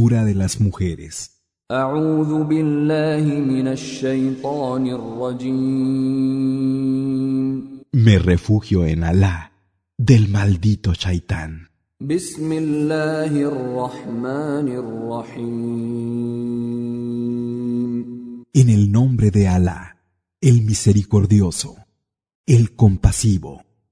de las mujeres. Me refugio en Alá del maldito Shaitán. En el nombre de Alá, el misericordioso, el compasivo.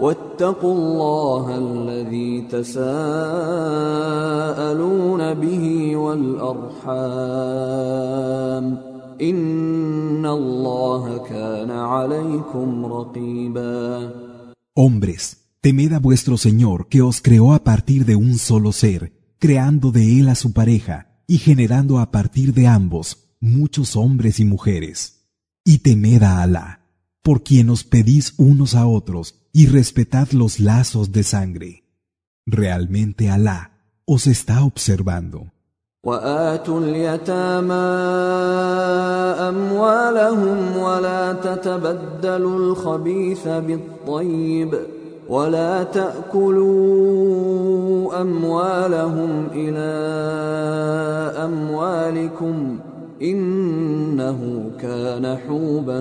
واتقوا الله الذي تساءلون به والارحام ان الله كان عليكم رقيبا Hombres, temed a vuestro Señor que os creó a partir de un solo ser, creando de él a su pareja y generando a partir de ambos muchos hombres y mujeres. Y temed a Alá, por quien os pedís unos a otros y respetad los lazos de sangre. Realmente Alá os está observando. وآتوا اليتامى أموالهم ولا تتبدلوا الخبيث بالطيب ولا تأكلوا أموالهم إلى أموالكم إنه كان حوبا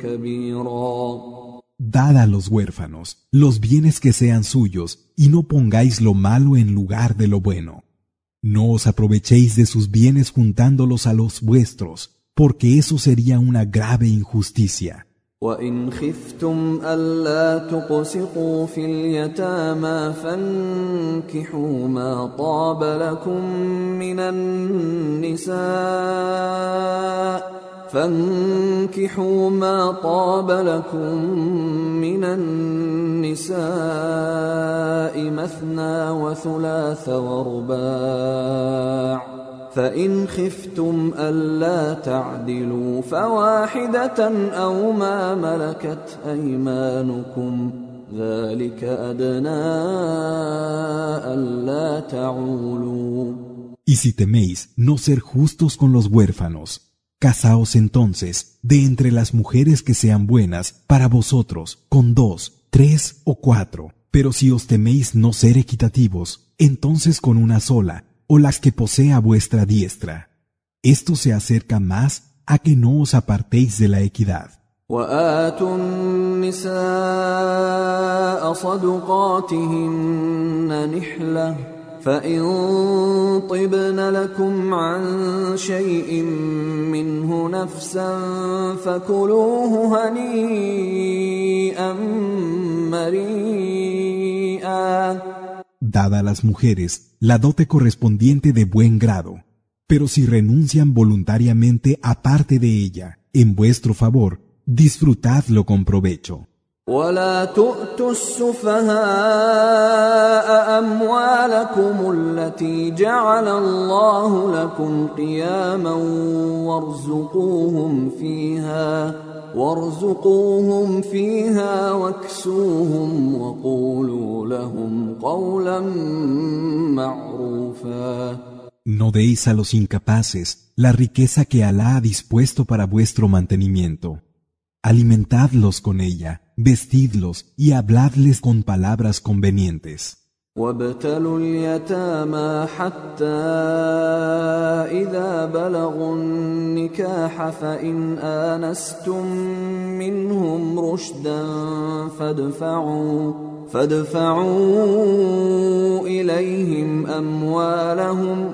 كبيرا Dad a los huérfanos los bienes que sean suyos y no pongáis lo malo en lugar de lo bueno. No os aprovechéis de sus bienes juntándolos a los vuestros, porque eso sería una grave injusticia. وإن خفتم ألا تقسطوا في اليتامى فانكحوا ما طاب لكم من النساء فانكحوا ما طاب لكم من النساء مثنى وثلاث ورباع فإن خفتم ألا تعدلوا فواحدة أو ما ملكت أيمانكم ذلك أدنى ألا تعولوا. Y si teméis no ser justos con los huérfanos, casaos entonces de entre las mujeres que sean buenas para vosotros, con dos, tres o cuatro. Pero si os teméis no ser equitativos, entonces con una sola, o las que posea vuestra diestra. Esto se acerca más a que no os apartéis de la equidad. وآتوا النساء صدقاتهن نحلة فإن طبن لكم عن شيء منه نفسا فكلوه هنيئا مريئا Dad a las mujeres la dote correspondiente de buen grado, pero si renuncian voluntariamente aparte de ella, en vuestro favor, disfrutadlo con provecho. ولا تؤتوا السفهاء أموالكم التي جعل الله لكم قياما وارزقوهم فيها وارزقوهم فيها واكسوهم وقولوا لهم قولا معروفا No deis a los incapaces la riqueza que Alá ha dispuesto para vuestro mantenimiento. Alimentadlos con ella, vestidlos y habladles con palabras convenientes. وابتلوا اليتامى حتى إذا بلغوا النكاح فإن آنستم منهم رشدا فادفعوا فادفعوا إليهم أموالهم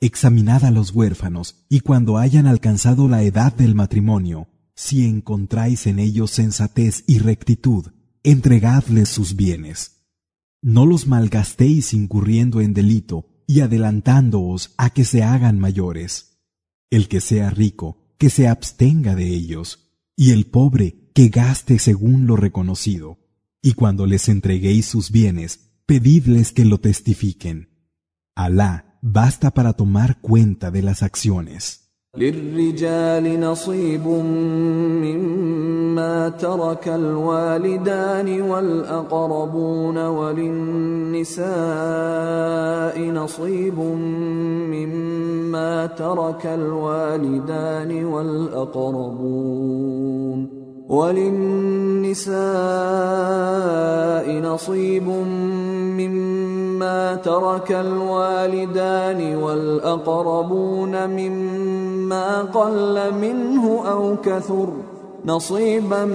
Examinad a los huérfanos, y cuando hayan alcanzado la edad del matrimonio, si encontráis en ellos sensatez y rectitud, entregadles sus bienes. No los malgastéis incurriendo en delito y adelantándoos a que se hagan mayores. El que sea rico, que se abstenga de ellos, y el pobre, que gaste según lo reconocido. Y cuando les entreguéis sus bienes, pedidles que lo testifiquen. Alá basta para tomar cuenta de las acciones. للرجال نصيب مما ترك الوالدان والأقربون وللنساء نصيب مما ترك الوالدان والأقربون وللنساء نصيب مما ترك الوالدان والأقربون مما قل منه أو كثر نصيبا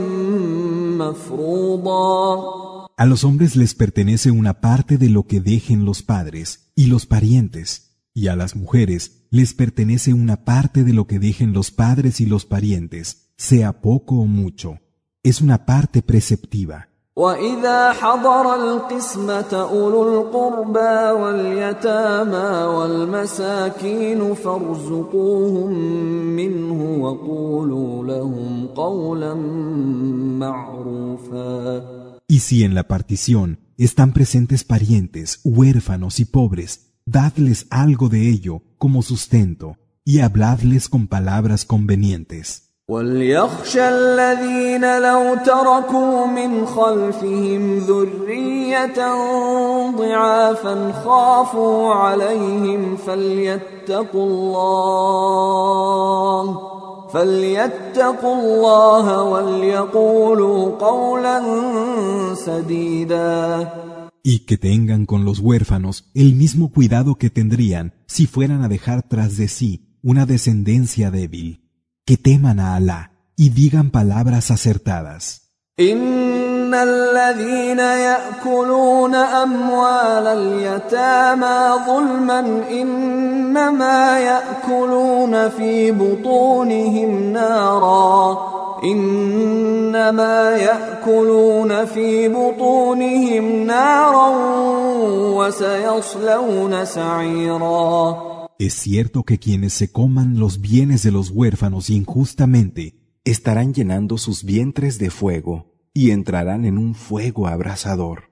مفروضا A los hombres les pertenece una parte de lo que dejen los padres y los parientes, y a las mujeres les pertenece una parte de lo que dejen los padres y los parientes, sea poco o mucho, es una parte preceptiva. وإذا حضر القسمة أولو القربى واليتامى والمساكين فارزقوهم منه وقولوا لهم قولا معروفا Y si en la partición están presentes parientes, huérfanos y pobres, dadles algo de ello como sustento y habladles con palabras convenientes. وليخشى الذين لو تركوا من خلفهم ذرية ضعافا خافوا عليهم فليتقوا الله فليتقوا الله وليقولوا قولا سديدا Y que tengan con los huérfanos el mismo cuidado que tendrían si fueran a dejar tras de sí una descendencia débil. que teman a Alá y digan palabras acertadas. إن الذين يأكلون أموال اليتامى ظلما إنما يأكلون في بطونهم نارا إنما يأكلون في بطونهم نارا وسيصلون سعيرا es cierto que quienes se coman los bienes de los huérfanos injustamente estarán llenando sus vientres de fuego y entrarán en un fuego abrasador.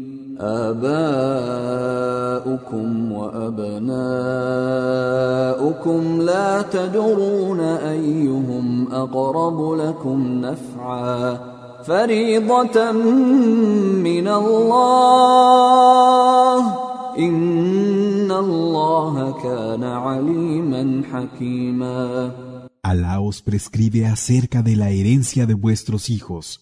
آباؤكم وأبناؤكم لا تدرون أيهم أقرب لكم نفعا. فريضة من الله. إن الله كان عليما حكيما. Alá os prescribe acerca de la herencia de vuestros hijos.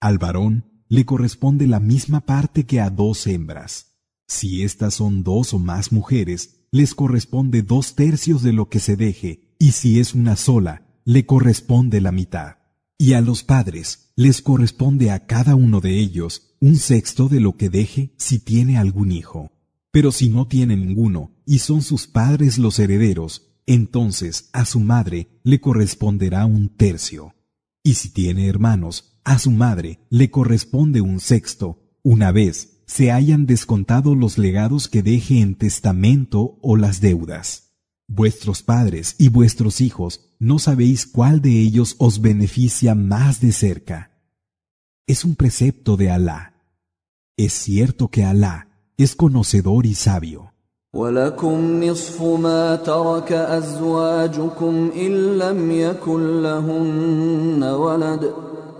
Al varón le corresponde la misma parte que a dos hembras. Si estas son dos o más mujeres, les corresponde dos tercios de lo que se deje, y si es una sola, le corresponde la mitad. Y a los padres les corresponde a cada uno de ellos un sexto de lo que deje si tiene algún hijo. Pero si no tiene ninguno y son sus padres los herederos, entonces a su madre le corresponderá un tercio. Y si tiene hermanos, a su madre le corresponde un sexto, una vez se hayan descontado los legados que deje en testamento o las deudas. Vuestros padres y vuestros hijos no sabéis cuál de ellos os beneficia más de cerca. Es un precepto de Alá. Es cierto que Alá es conocedor y sabio. ولكم نصف ما ترك أزواجكم إن لم يكن لهن ولد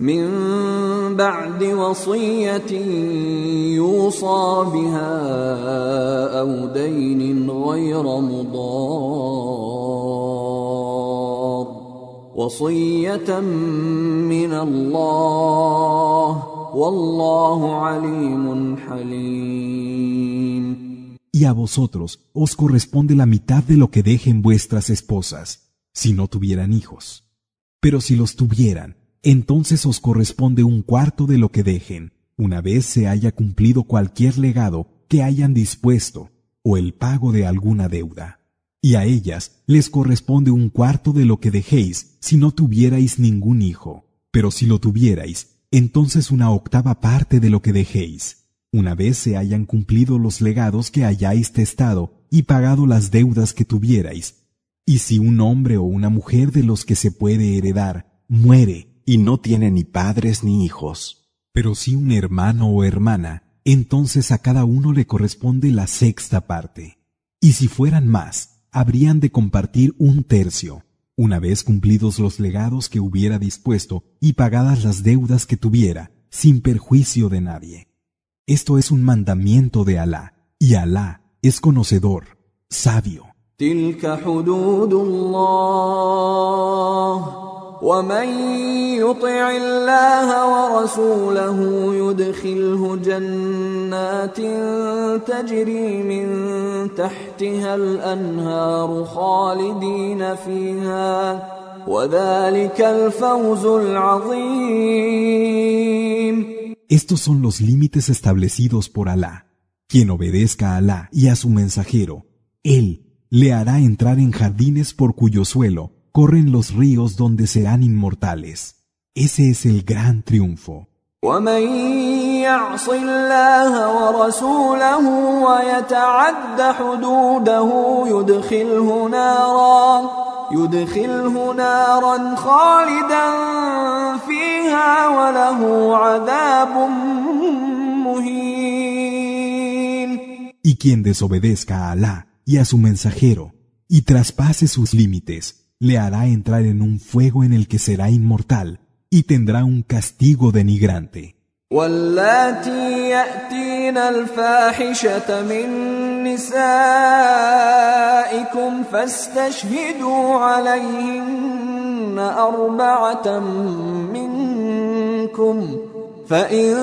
من بعد وصية يوصى بها أو دين غير مضار وصية من الله والله عليم حليم Y a vosotros os corresponde la mitad de lo que dejen vuestras esposas, si no tuvieran hijos. Pero si los tuvieran, entonces os corresponde un cuarto de lo que dejen, una vez se haya cumplido cualquier legado que hayan dispuesto, o el pago de alguna deuda. Y a ellas les corresponde un cuarto de lo que dejéis si no tuvierais ningún hijo. Pero si lo tuvierais, entonces una octava parte de lo que dejéis una vez se hayan cumplido los legados que hayáis testado y pagado las deudas que tuvierais. Y si un hombre o una mujer de los que se puede heredar muere y no tiene ni padres ni hijos, pero si un hermano o hermana, entonces a cada uno le corresponde la sexta parte. Y si fueran más, habrían de compartir un tercio, una vez cumplidos los legados que hubiera dispuesto y pagadas las deudas que tuviera, sin perjuicio de nadie. Esto es un mandamiento de Alá, y Alá es conocedor, sabio. ومن يطع الله ورسوله يدخله جنات تجري من تحتها الانهار خالدين فيها وذلك الفوز العظيم Estos son los límites establecidos por Alá. Quien obedezca a Alá y a su mensajero, Él le hará entrar en jardines por cuyo suelo corren los ríos donde serán inmortales. Ese es el gran triunfo. ومن يعص الله ورسوله ويتعد حدوده يدخله نارا يدخله نارا خالدا فيها وله عذاب مهين Y quien desobedezca a Alá y a su mensajero y traspase sus límites, le hará entrar en un fuego en el que será inmortal y tendrá un castigo denigrante. واللاتي يأتين الفاحشة من نسائكم فاستشهدوا عليهن أربعة منكم فإن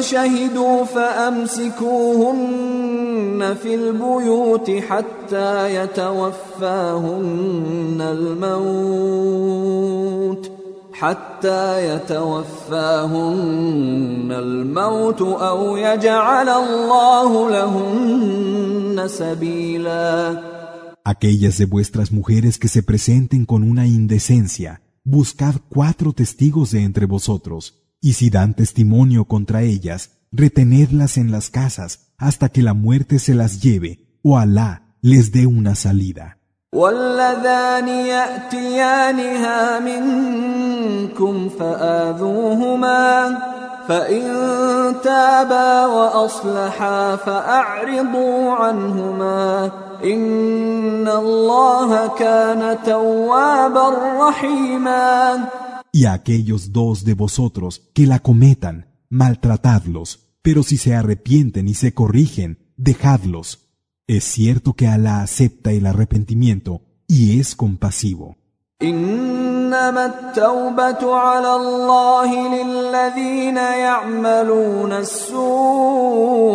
شهدوا فأمسكوهن في البيوت حتى يتوفاهن الموت حتى يتوفاهن الموت أو يجعل الله لهن سبيلا Aquellas de vuestras mujeres que se presenten con una indecencia, buscad cuatro testigos de entre vosotros, Y si dan testimonio contra ellas, retenedlas en las casas hasta que la muerte se las lleve o Alá les dé una salida. واللذان ياتيانها منكم فاذوهما فان تابا واصلحا فاعرضوا عنهما ان الله كان توابا رحيما Y a aquellos dos de vosotros que la cometan, maltratadlos, pero si se arrepienten y se corrigen, dejadlos. Es cierto que Alá acepta el arrepentimiento y es compasivo. إنما التوبة على الله للذين يعملون السوء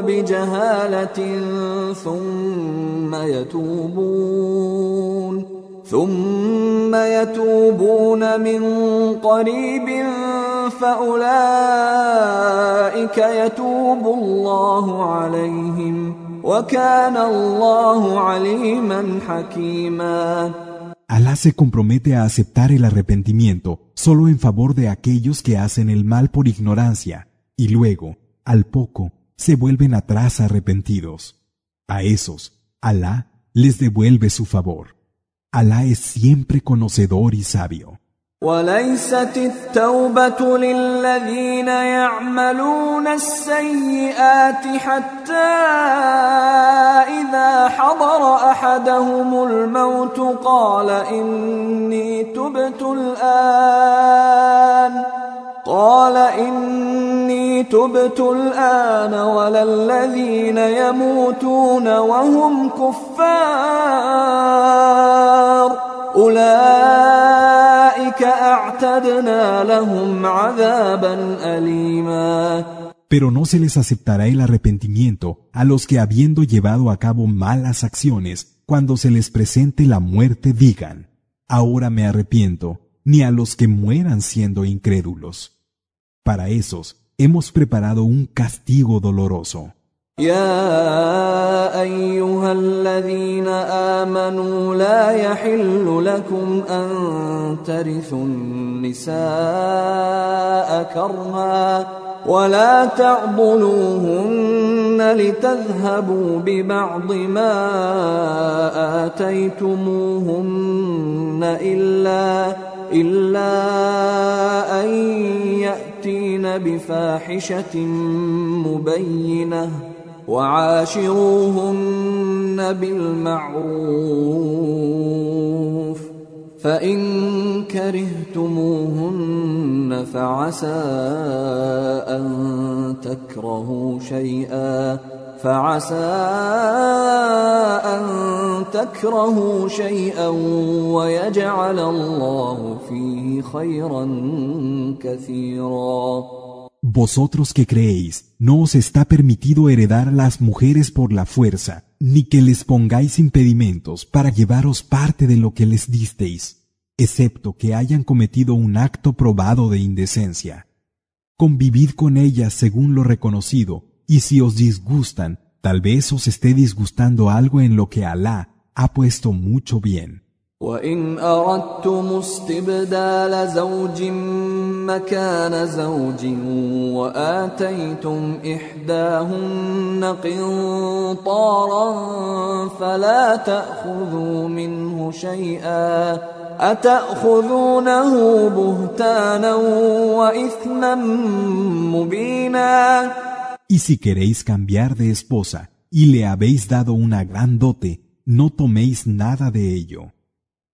بجهالة ثم يتوبون ثم يتوبون من قريب فأولئك يتوب الله عليهم Alá se compromete a aceptar el arrepentimiento solo en favor de aquellos que hacen el mal por ignorancia y luego, al poco, se vuelven atrás arrepentidos. A esos, Alá les devuelve su favor. Alá es siempre conocedor y sabio. وليست التوبة للذين يعملون السيئات حتى إذا حضر أحدهم الموت قال إني تبت الآن قال إني تبت الآن ولا الذين يموتون وهم كفار أولئك أعتدنا لهم عذابا أليما Pero no se les aceptará el arrepentimiento a los que habiendo llevado a cabo malas acciones, cuando se les presente la muerte digan, ahora me arrepiento, ni a los que mueran siendo incrédulos. Para esos hemos preparado un castigo doloroso. يا أيها الذين آمنوا لا يحل لكم أن ترثوا النساء كرها ولا تعضلوهن لتذهبوا ببعض ما آتيتموهن الا إلا أن يأتين بفاحشة مبينة وعاشروهن بالمعروف فإن كرهتموهن فعسى أن تكرهوا شيئا فعسى أن تكرهوا شيئا ويجعل الله فيه خيرا كثيرا Vosotros que creéis, no os está permitido heredar a las mujeres por la fuerza, ni que les pongáis impedimentos para llevaros parte de lo que les disteis, excepto que hayan cometido un acto probado de indecencia. Convivid con ellas según lo reconocido, y si os disgustan, tal vez os esté disgustando algo en lo que Alá ha puesto mucho bien. وإن أردتم استبدال زوج مكان زوج وآتيتم إحداهن قنطارا فلا تأخذوا منه شيئا أتأخذونه بهتانا وإثما مبينا Y si queréis cambiar de esposa y le habéis dado una gran dote, no toméis nada de ello.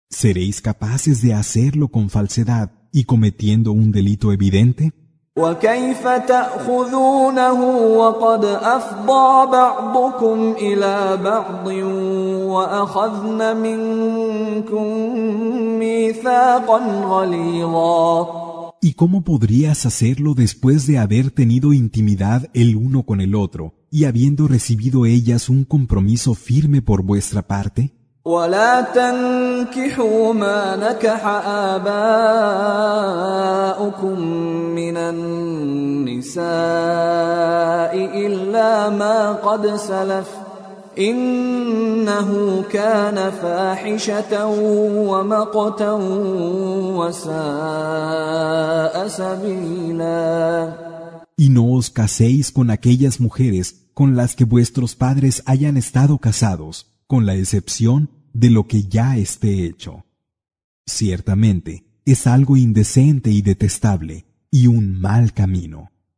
¿Seréis capaces de hacerlo con falsedad y cometiendo un delito evidente? ¿Y cómo podrías hacerlo después de haber tenido intimidad el uno con el otro y habiendo recibido ellas un compromiso firme por vuestra parte? ولا تنكحوا ما نكح آباؤكم من النساء إلا ما قد سلف إنه كان فاحشة ومقتا وساء سبيلا Y no os caséis con aquellas mujeres con las que vuestros padres hayan estado casados, con la excepción de lo que ya esté hecho. Ciertamente, es algo indecente y detestable, y un mal camino.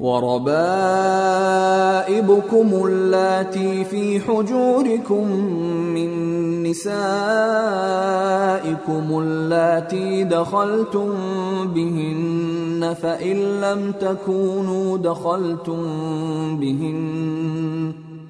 وربائبكم اللاتي في حجوركم من نسائكم اللاتي دخلتم بهن فإن لم تكونوا دخلتم بهن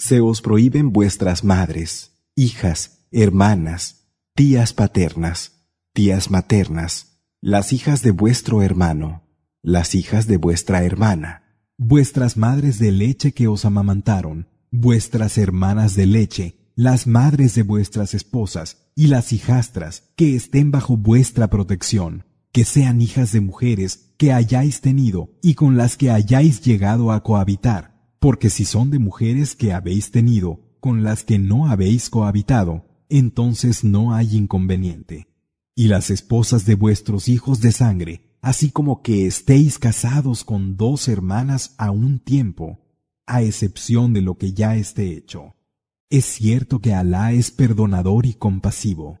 Se os prohíben vuestras madres, hijas, hermanas, tías paternas, tías maternas, las hijas de vuestro hermano, las hijas de vuestra hermana, vuestras madres de leche que os amamantaron, vuestras hermanas de leche, las madres de vuestras esposas y las hijastras que estén bajo vuestra protección, que sean hijas de mujeres que hayáis tenido y con las que hayáis llegado a cohabitar porque si son de mujeres que habéis tenido con las que no habéis cohabitado, entonces no hay inconveniente. Y las esposas de vuestros hijos de sangre, así como que estéis casados con dos hermanas a un tiempo, a excepción de lo que ya esté hecho. Es cierto que Alá es perdonador y compasivo.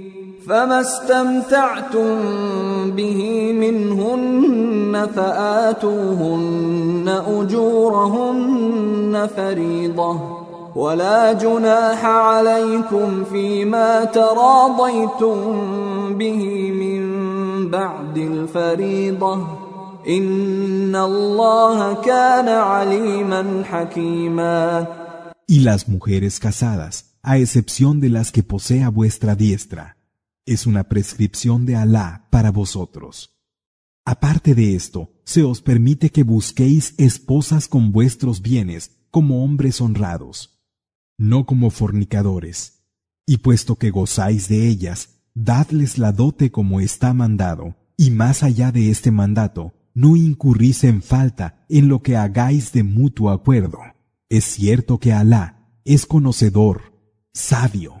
فما استمتعتم به منهن فآتوهن أجورهن فريضة ولا جناح عليكم فيما تراضيتم به من بعد الفريضة إن الله كان عليما حكيما. Y las mujeres casadas, a excepción de las que posea vuestra diestra, es una prescripción de Alá para vosotros. Aparte de esto, se os permite que busquéis esposas con vuestros bienes como hombres honrados, no como fornicadores. Y puesto que gozáis de ellas, dadles la dote como está mandado, y más allá de este mandato, no incurrís en falta en lo que hagáis de mutuo acuerdo. Es cierto que Alá es conocedor, sabio.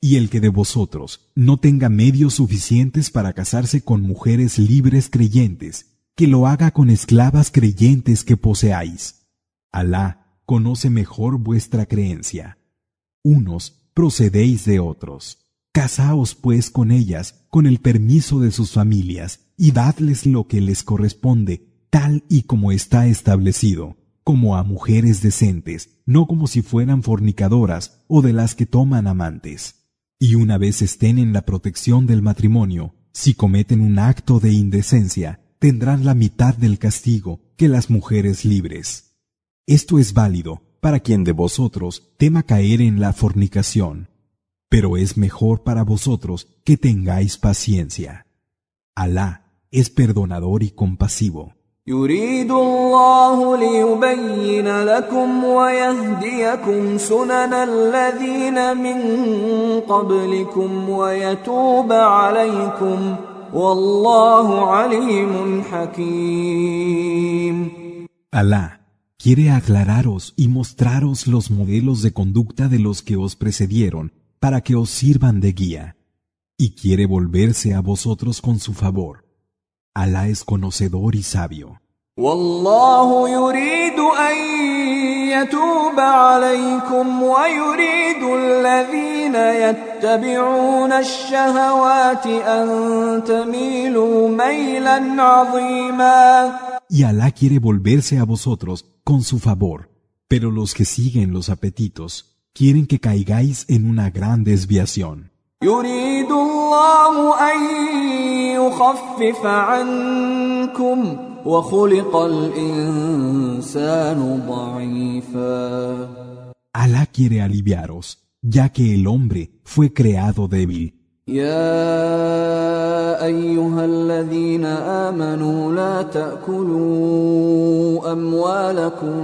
Y el que de vosotros no tenga medios suficientes para casarse con mujeres libres creyentes, que lo haga con esclavas creyentes que poseáis. Alá conoce mejor vuestra creencia. Unos procedéis de otros. Casaos pues con ellas, con el permiso de sus familias, y dadles lo que les corresponde, tal y como está establecido, como a mujeres decentes, no como si fueran fornicadoras o de las que toman amantes. Y una vez estén en la protección del matrimonio, si cometen un acto de indecencia, tendrán la mitad del castigo que las mujeres libres. Esto es válido para quien de vosotros tema caer en la fornicación, pero es mejor para vosotros que tengáis paciencia. Alá es perdonador y compasivo. يريد الله ليبين لكم ويهديكم سنن الذين من قبلكم ويتوب عليكم والله عليم حكيم Alá quiere aclararos y mostraros los modelos de conducta de los que os precedieron para que os sirvan de guía, y quiere volverse a vosotros con su favor. Alá es conocedor y sabio. والله يريد أن يتوب عليكم ويريد الذين يتبعون الشهوات أن تميلوا ميلا عظيما Y Alá quiere volverse a vosotros con su favor, pero los que siguen los apetitos quieren que caigáis en una gran desviación. يريد الله أن يخفف عنكم وخلق الإنسان ضعيفا Alá quiere aliviaros, ya que el hombre fue creado débil. يا أيها الذين آمنوا لا تأكلوا أموالكم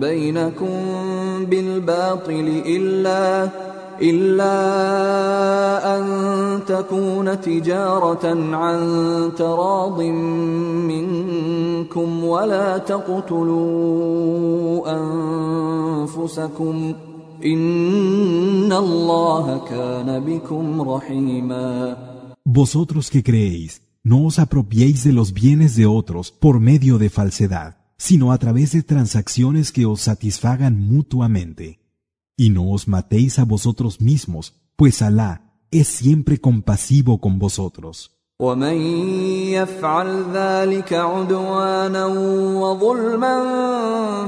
بينكم بالباطل إلا إلا أن تكون تجارة عن تراض منكم ولا تقتلوا أنفسكم إن الله كان بكم رحيما Vosotros que creéis, no os apropiéis de los bienes de otros por medio de falsedad, sino a través de transacciones que os satisfagan mutuamente. Y no os matéis a vosotros mismos, pues Alá es siempre compasivo con vosotros. ومن يفعل ذلك عدوانا وظلما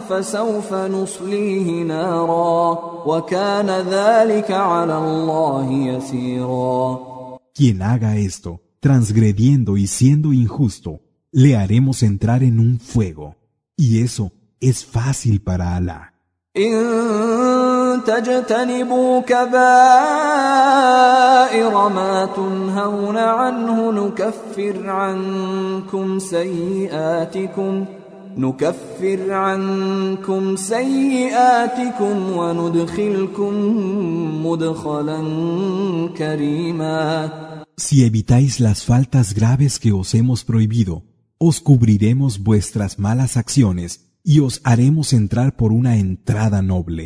فسوف نصليه نارا وكان ذلك على الله يسيرا Quien haga esto, transgrediendo y siendo injusto, le haremos entrar en un fuego. Y eso es fácil para Alá. إن تجتنبوا كبائر ما تنهون عنه نكفر عنكم سيئاتكم نكفر عنكم سيئاتكم وندخلكم مدخلا كريما Si evitáis las faltas graves que os hemos prohibido, os cubriremos vuestras malas acciones y os haremos entrar por una entrada noble.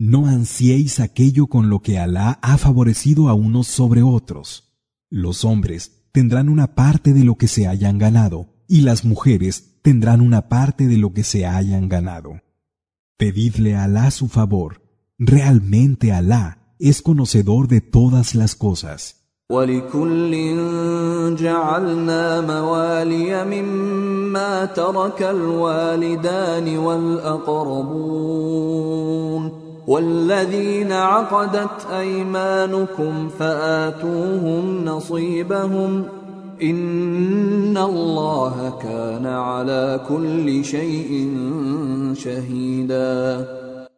No ansiéis aquello con lo que Alá ha favorecido a unos sobre otros. Los hombres tendrán una parte de lo que se hayan ganado, y las mujeres tendrán una parte de lo que se hayan ganado. Pedidle a Alá su favor. Realmente Alá es conocedor de todas las cosas. ولكل جعلنا موالي مما ترك الوالدان والاقربون والذين عقدت ايمانكم فاتوهم نصيبهم ان الله كان على كل شيء شهيدا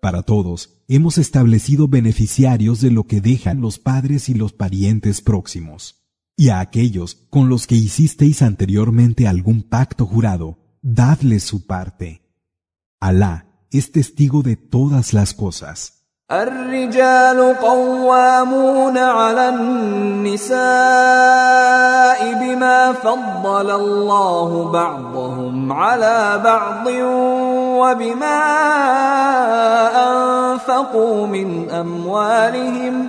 Para todos, hemos establecido beneficiarios de lo que dejan los padres y los parientes próximos. Y a aquellos con los que hicisteis anteriormente algún pacto jurado, dadles su parte. Alá es testigo de todas las cosas. الرجال قوامون على النساء بما فضل الله بعضهم على بعض وبما انفقوا من اموالهم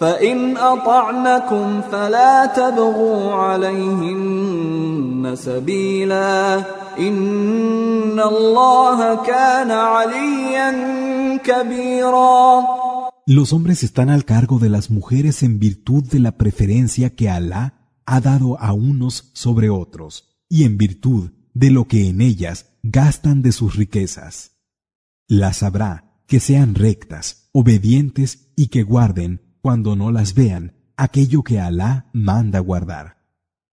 فان اطعنكم فلا تبغوا عليهن سبيلا ان الله كان عليا كبيرا Los hombres están al cargo de las mujeres en virtud de la preferencia que Alá ha dado a unos sobre otros y en virtud de lo que en ellas gastan de sus riquezas. Las habrá que sean rectas, obedientes y que guarden, cuando no las vean, aquello que Alá manda guardar.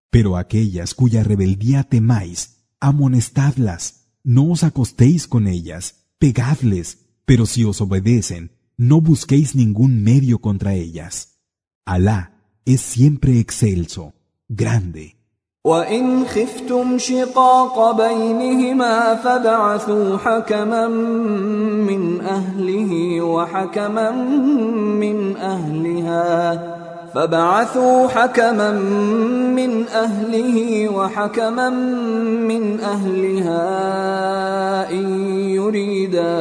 Pero aquellas cuya rebeldía temáis, amonestadlas, no os acostéis con ellas, pegadles, pero si os obedecen, no busquéis ningún medio contra ellas. Alá es siempre excelso, grande. وإن خفتم شقاق بينهما فبعثوا حكما من أهله وحكما من أهلها فبعثوا حكما من اهله وحكما من اهلها ان يريدا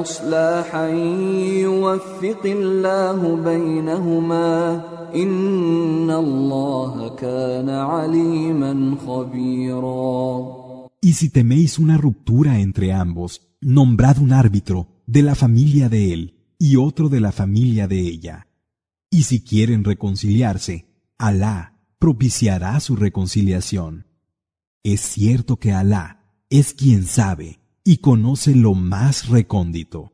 اصلاحا يوفق الله بينهما Y si teméis una ruptura entre ambos, nombrad un árbitro de la familia de él y otro de la familia de ella. Y si quieren reconciliarse, Alá propiciará su reconciliación. Es cierto que Alá es quien sabe y conoce lo más recóndito.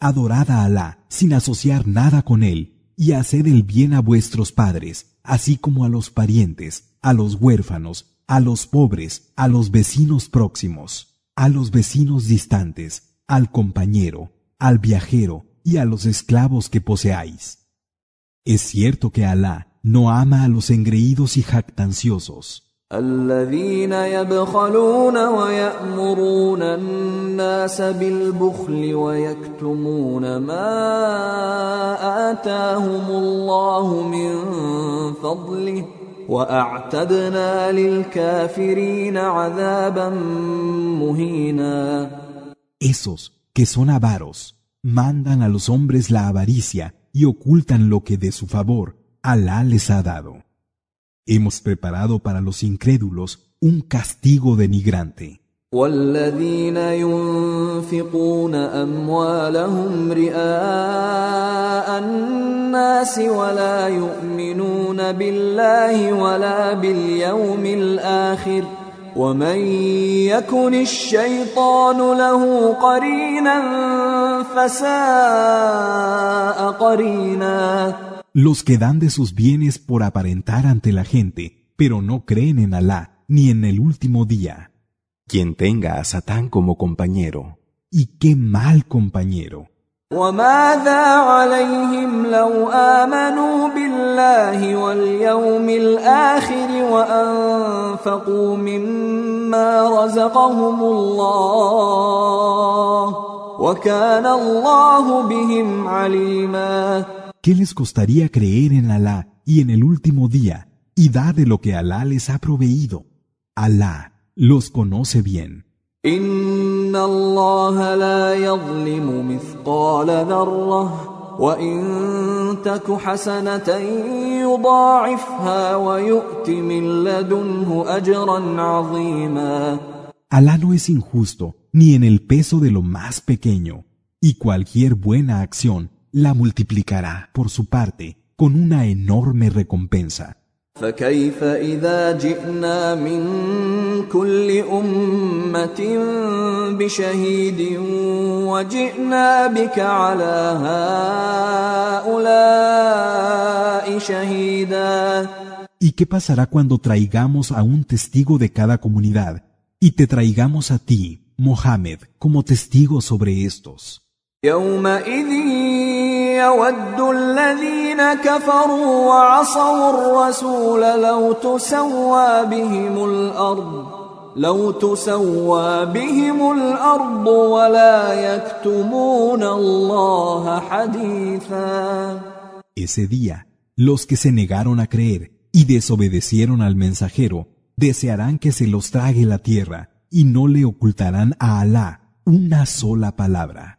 Adorad a Alá sin asociar nada con Él y haced el bien a vuestros padres, así como a los parientes, a los huérfanos, a los pobres, a los vecinos próximos, a los vecinos distantes, al compañero, al viajero y a los esclavos que poseáis. Es cierto que Alá no ama a los engreídos y jactanciosos. الذين يبخلون ويأمرون الناس بالبخل ويكتمون ما آتاهم الله من فضله وأعتدنا للكافرين عذابا مهينا Esos que son avaros mandan a los hombres la avaricia y ocultan lo que de su favor Alá les ha dado. Hemos preparado para los incrédulos un castigo denigrante. والذين ينفقون اموالهم رئاء الناس ولا يؤمنون بالله ولا باليوم الاخر ومن يكن الشيطان له قرينا فساء قرينا los que dan de sus bienes por aparentar ante la gente, pero no creen en Alá ni en el último día. Quien tenga a Satán como compañero. Y qué mal compañero. وماذا عليهم لو آمنوا بالله واليوم الآخر وأنفقوا مما رزقهم الله وكان الله بهم عليما ¿Qué les costaría creer en Alá y en el último día y dar de lo que Alá les ha proveído? Alá los conoce bien. إن الله لا يظلم مثقال ذرة وإن تك حسنة يضاعفها ويؤت من لدنه أجرا عظيما Alá no es injusto ni en el peso de lo más pequeño, y cualquier buena acción la multiplicará por su parte con una enorme recompensa. فكيف إذا جئنا من كل أمة بشهيد وجئنا بك على هؤلاء شهيدا ¿Y qué pasará cuando traigamos a un testigo de cada comunidad y te traigamos a ti, Mohammed, como testigo sobre estos? يومئذ يود الذين كفروا وعصوا الرسول لو تسوى بهم الأرض لو تسوى بهم الأرض ولا يكتمون الله حديثا Ese día, los que se negaron a creer y desobedecieron al mensajero desearán que se los trague la tierra y no le ocultarán a Alá una sola palabra.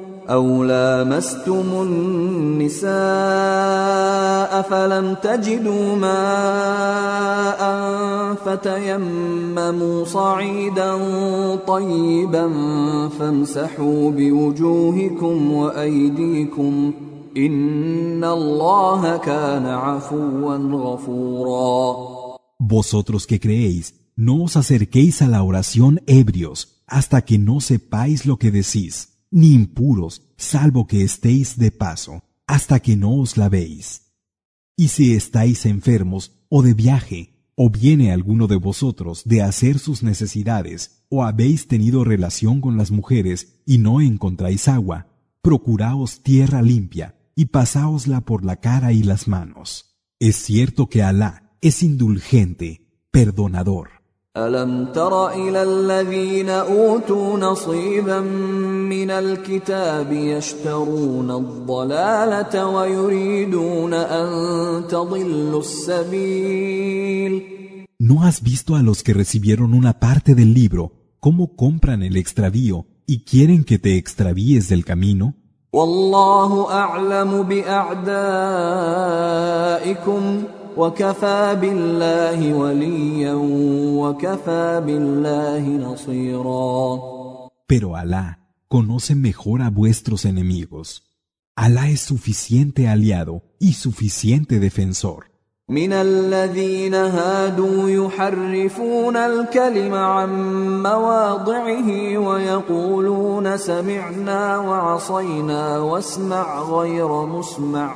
أو لامستم النساء فلم تجدوا ماء فتيمموا صعيدا طيبا فامسحوا بوجوهكم وأيديكم إن الله كان عفوا غفورا Vosotros que creéis, no os acerquéis a la oración ebrios hasta que no sepáis lo que decís. Ni impuros, salvo que estéis de paso, hasta que no os lavéis. Y si estáis enfermos o de viaje, o viene alguno de vosotros de hacer sus necesidades, o habéis tenido relación con las mujeres y no encontráis agua, procuraos tierra limpia y pasáosla por la cara y las manos. Es cierto que Alá es indulgente, perdonador. ألم تر إلى الذين أوتوا نصيبا من الكتاب يشترون الضلالة ويريدون أن تضلوا السبيل ¿No has visto a los que recibieron una parte del libro cómo compran el extravío y quieren que te extravíes del camino? والله أعلم بأعدائكم وكفى بالله وليا وكفى بالله نصيرا Pero Alá conoce mejor a vuestros enemigos. Alá es suficiente aliado y suficiente defensor. من الذين هادوا يحرفون الكلم عن مواضعه ويقولون سمعنا وعصينا واسمع غير مسمع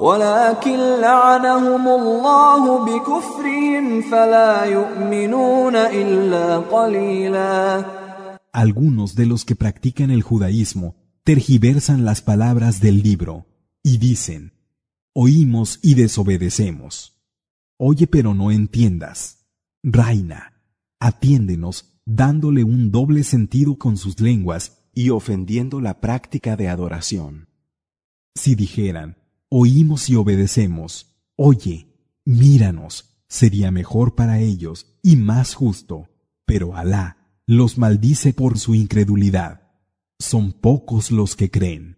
ولكن لعنهم الله بكفرهم فلا يؤمنون الا قليلا Algunos de los que practican el judaísmo tergiversan las palabras del libro y dicen, oímos y desobedecemos. Oye pero no entiendas. Reina, atiéndenos dándole un doble sentido con sus lenguas y ofendiendo la práctica de adoración. Si dijeran, oímos y obedecemos, oye, míranos, sería mejor para ellos y más justo, pero Alá los maldice por su incredulidad. Son pocos los que creen.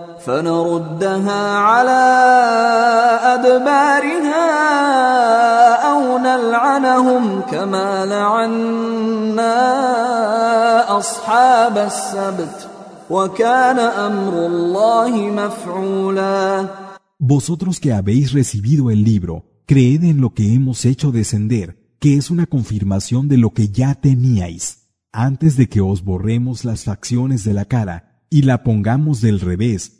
فنردها على ادبارها او نلعنهم كما لعنا اصحاب السبت وكان امر الله مفعولا Vosotros que habéis recibido el libro, creed en lo que hemos hecho descender, que es una confirmación de lo que ya teníais, antes de que os borremos las facciones de la cara y la pongamos del revés,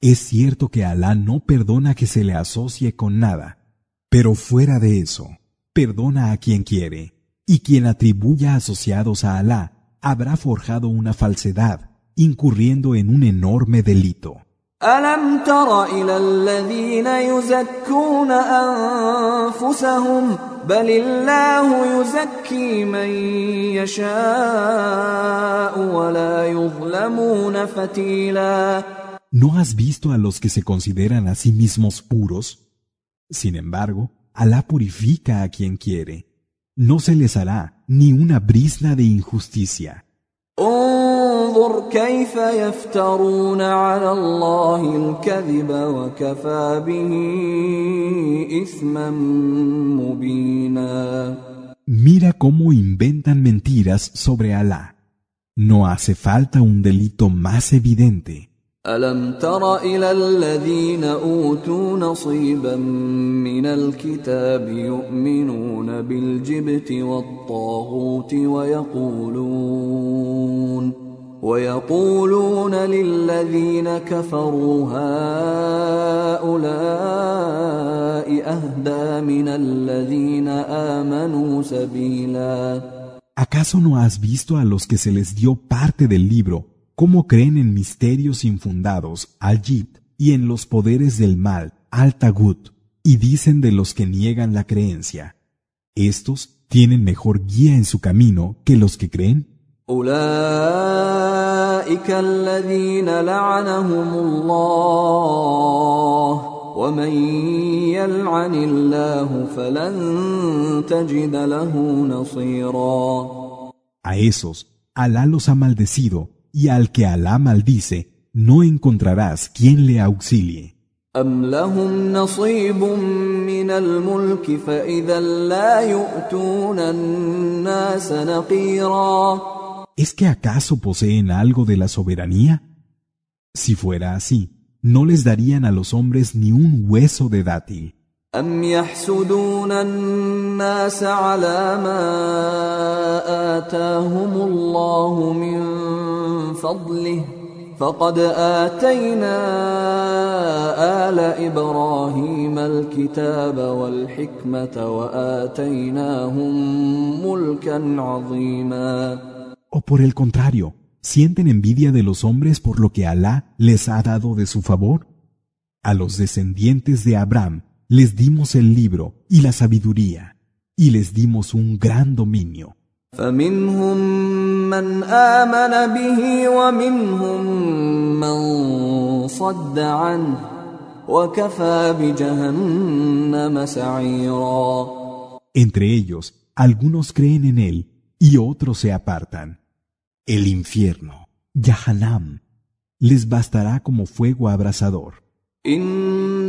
Es cierto que Alá no perdona que se le asocie con nada, pero fuera de eso, perdona a quien quiere, y quien atribuya asociados a Alá habrá forjado una falsedad, incurriendo en un enorme delito. الم تر الى الذين يزكون انفسهم بل الله يزكي من يشاء ولا يظلمون فتيلا ¿No has visto a los que se consideran a sí mismos puros? Sin embargo, Alá purifica a quien quiere. No se les hará ni una brisna de injusticia. Mira cómo inventan mentiras sobre Alá. No hace falta un delito más evidente. ألم تر إلى الذين أوتوا نصيبا من الكتاب يؤمنون بالجبت والطاغوت ويقولون ويقولون للذين كفروا هؤلاء أهدى من الذين آمنوا سبيلا. ¿Acaso no has visto a los que se les dio parte del libro cómo creen en misterios infundados al-Jid y en los poderes del mal al-Tagut y dicen de los que niegan la creencia. Estos tienen mejor guía en su camino que los que creen. A esos, Alá los ha maldecido y al que Alá maldice, no encontrarás quien le auxilie. أم لهم نصيب من الملك فإذا لا يؤتون الناس نقيرا ¿Es que acaso poseen algo de la soberanía? Si fuera así, no les darían a los hombres ni un hueso de dátil. أم يحسدون الناس على ما آتاهم الله من فضله فقد آتينا آل إبراهيم الكتاب والحكمة وآتيناهم ملكا عظيما O por el contrario, ¿sienten envidia de los hombres por lo que Alá les ha dado de su favor? A los descendientes de Abraham les dimos el libro y la sabiduría, y les dimos un gran dominio. فمنهم من آمن به ومنهم من صد عنه وكفى بجهنم سعيرا Entre ellos, algunos creen en él y otros se apartan. El infierno, Yahanam, les bastará como fuego abrasador. إن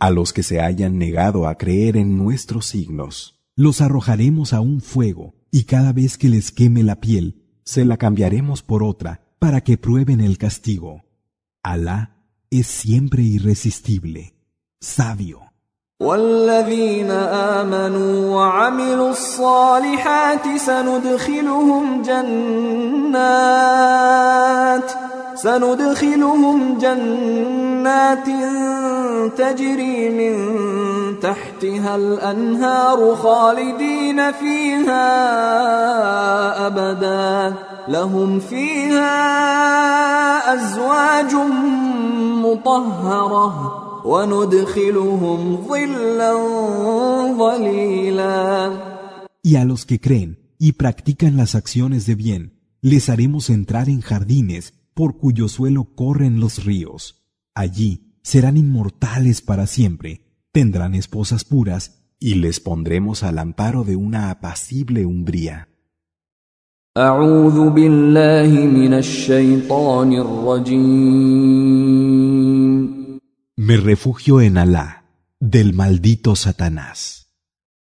A los que se hayan negado a creer en nuestros signos, Los arrojaremos a un fuego y cada vez que les queme la piel, se la cambiaremos por otra para que prueben el castigo. Alá es siempre irresistible, sabio. والذين آمنوا وعملوا الصالحات سندخلهم جنات سندخلهم جنات تجري من تحتها الأنهار خالدين فيها أبدا لهم فيها أزواج مطهرة وندخلهم ظلا ظليلا Y a los que creen y practican las acciones de bien, les haremos entrar en jardines por cuyo suelo corren los ríos. Allí serán inmortales para siempre, tendrán esposas puras, y les pondremos al amparo de una apacible umbría. Me refugio en Alá, del maldito Satanás.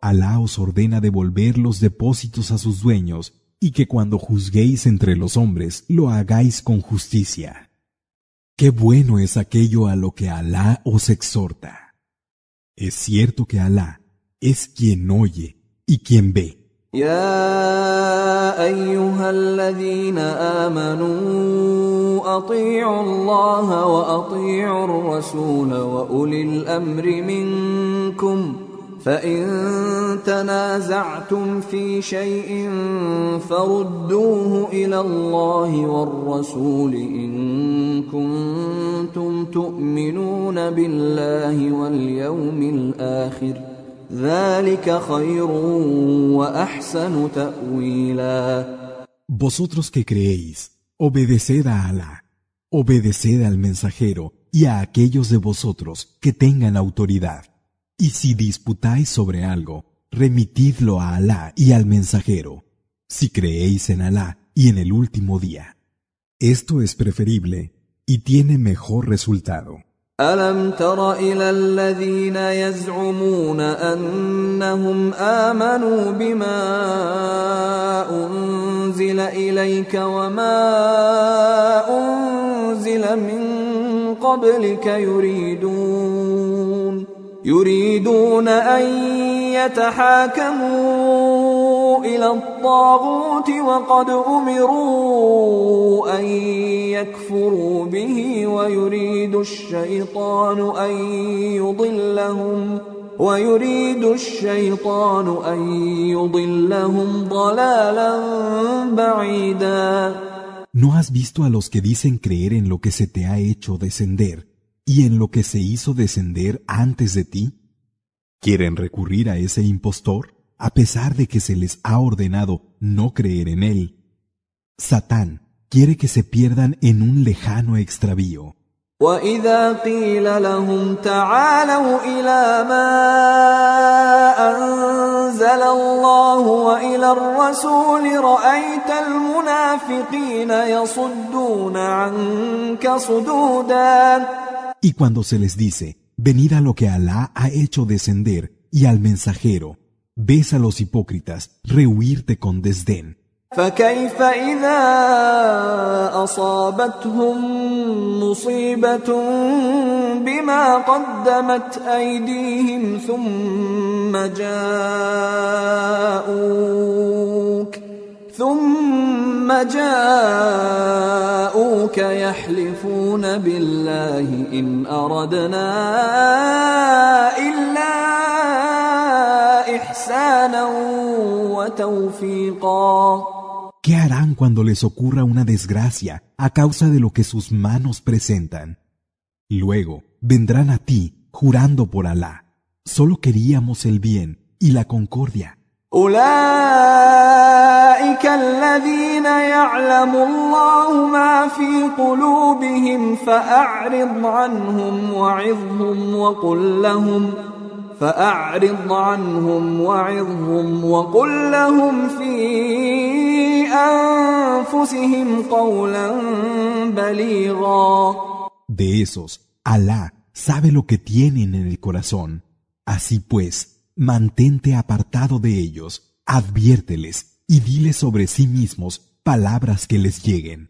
Alá os ordena devolver los depósitos a sus dueños y que cuando juzguéis entre los hombres lo hagáis con justicia. Qué bueno es aquello a lo que Alá os exhorta. Es cierto que Alá es quien oye y quien ve. يا ايها الذين امنوا اطيعوا الله واطيعوا الرسول واولي الامر منكم فان تنازعتم في شيء فردوه إلى الله والرسول ان كنتم تؤمنون بالله واليوم الآخر ذلك خير واحسن تاويلا Vosotros que creéis, obedeced a Alá, obedeced al mensajero y a aquellos de vosotros que tengan autoridad. Y si disputáis sobre algo, remitidlo a Alá y al mensajero, si creéis en Alá y en el último día. Esto es preferible y tiene mejor resultado. الم تر الى الذين يزعمون انهم امنوا بما انزل اليك وما انزل من قبلك يريدون يريدون أن يتحاكموا إلى الطاغوت وقد أمروا أن يكفروا به ويريد الشيطان أن يضلهم ويريد الشيطان أن يضلهم ضلالا بعيدا. ¿No has visto a los que dicen creer en lo que se te ha hecho descender? y en lo que se hizo descender antes de ti? ¿Quieren recurrir a ese impostor a pesar de que se les ha ordenado no creer en él? Satán quiere que se pierdan en un lejano extravío واذا قيل لهم تعالوا الى ما انزل الله والى الرسول رايت المنافقين يصدون عنك صدودا Y cuando se les dice, venid a lo que Alá ha hecho descender y al mensajero, ves a los hipócritas rehuirte con desdén. فكيف إذا أصابتهم مصيبة بما قدمت أيديهم ثم جاءوك ثم جاءوك يحلفون بالله إن أردنا إلا إحسانا وتوفيقا ¿Qué harán cuando les ocurra una desgracia a causa de lo que sus manos presentan? Luego vendrán a ti jurando por Alá. Solo queríamos el bien y la concordia. أولئك الذين يعلم الله ما في قلوبهم فأعرض عنهم وعظهم وقل لهم فأعرض عنهم وعظهم وقل لهم في أنفسهم قولا بليغا De esos, Alá sabe lo que tienen en el corazón. Así pues, mantente apartado de ellos, adviérteles y diles sobre sí mismos palabras que les lleguen.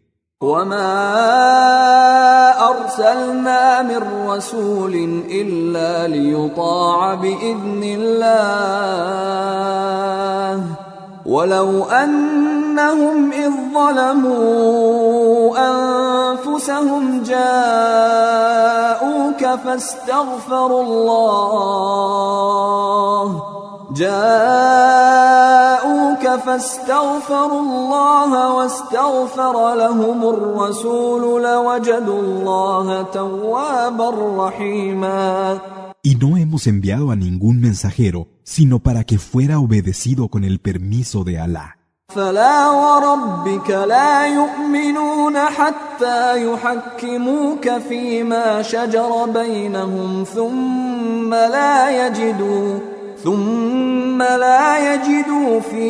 ولو أنهم إذ ظلموا أنفسهم جاءوك فاستغفروا الله. جاءوك فاستغفروا الله واستغفر لهم الرسول لوجدوا الله توابا رحيما. Y no hemos enviado a ningún mensajero, sino para que fuera obedecido con el permiso de Alá. فلا وربك لا يؤمنون حتى يحكموك فيما شجر بينهم ثم لا يجدوا ثم لا يجدوا في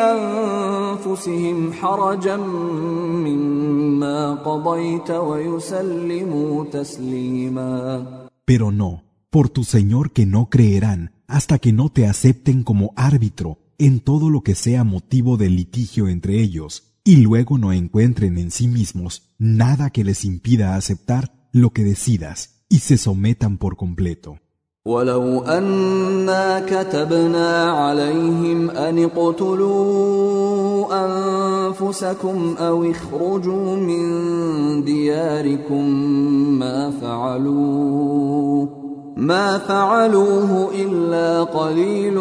أنفسهم حرجا مما قضيت ويسلموا تسليما Pero no, por tu Señor que no creerán hasta que no te acepten como árbitro en todo lo que sea motivo de litigio entre ellos, y luego no encuentren en sí mismos nada que les impida aceptar lo que decidas y se sometan por completo. ولو أنا كتبنا عليهم أن اقتلوا أنفسكم أو اخرجوا من دياركم ما فعلوه ما فعلوه إلا قليل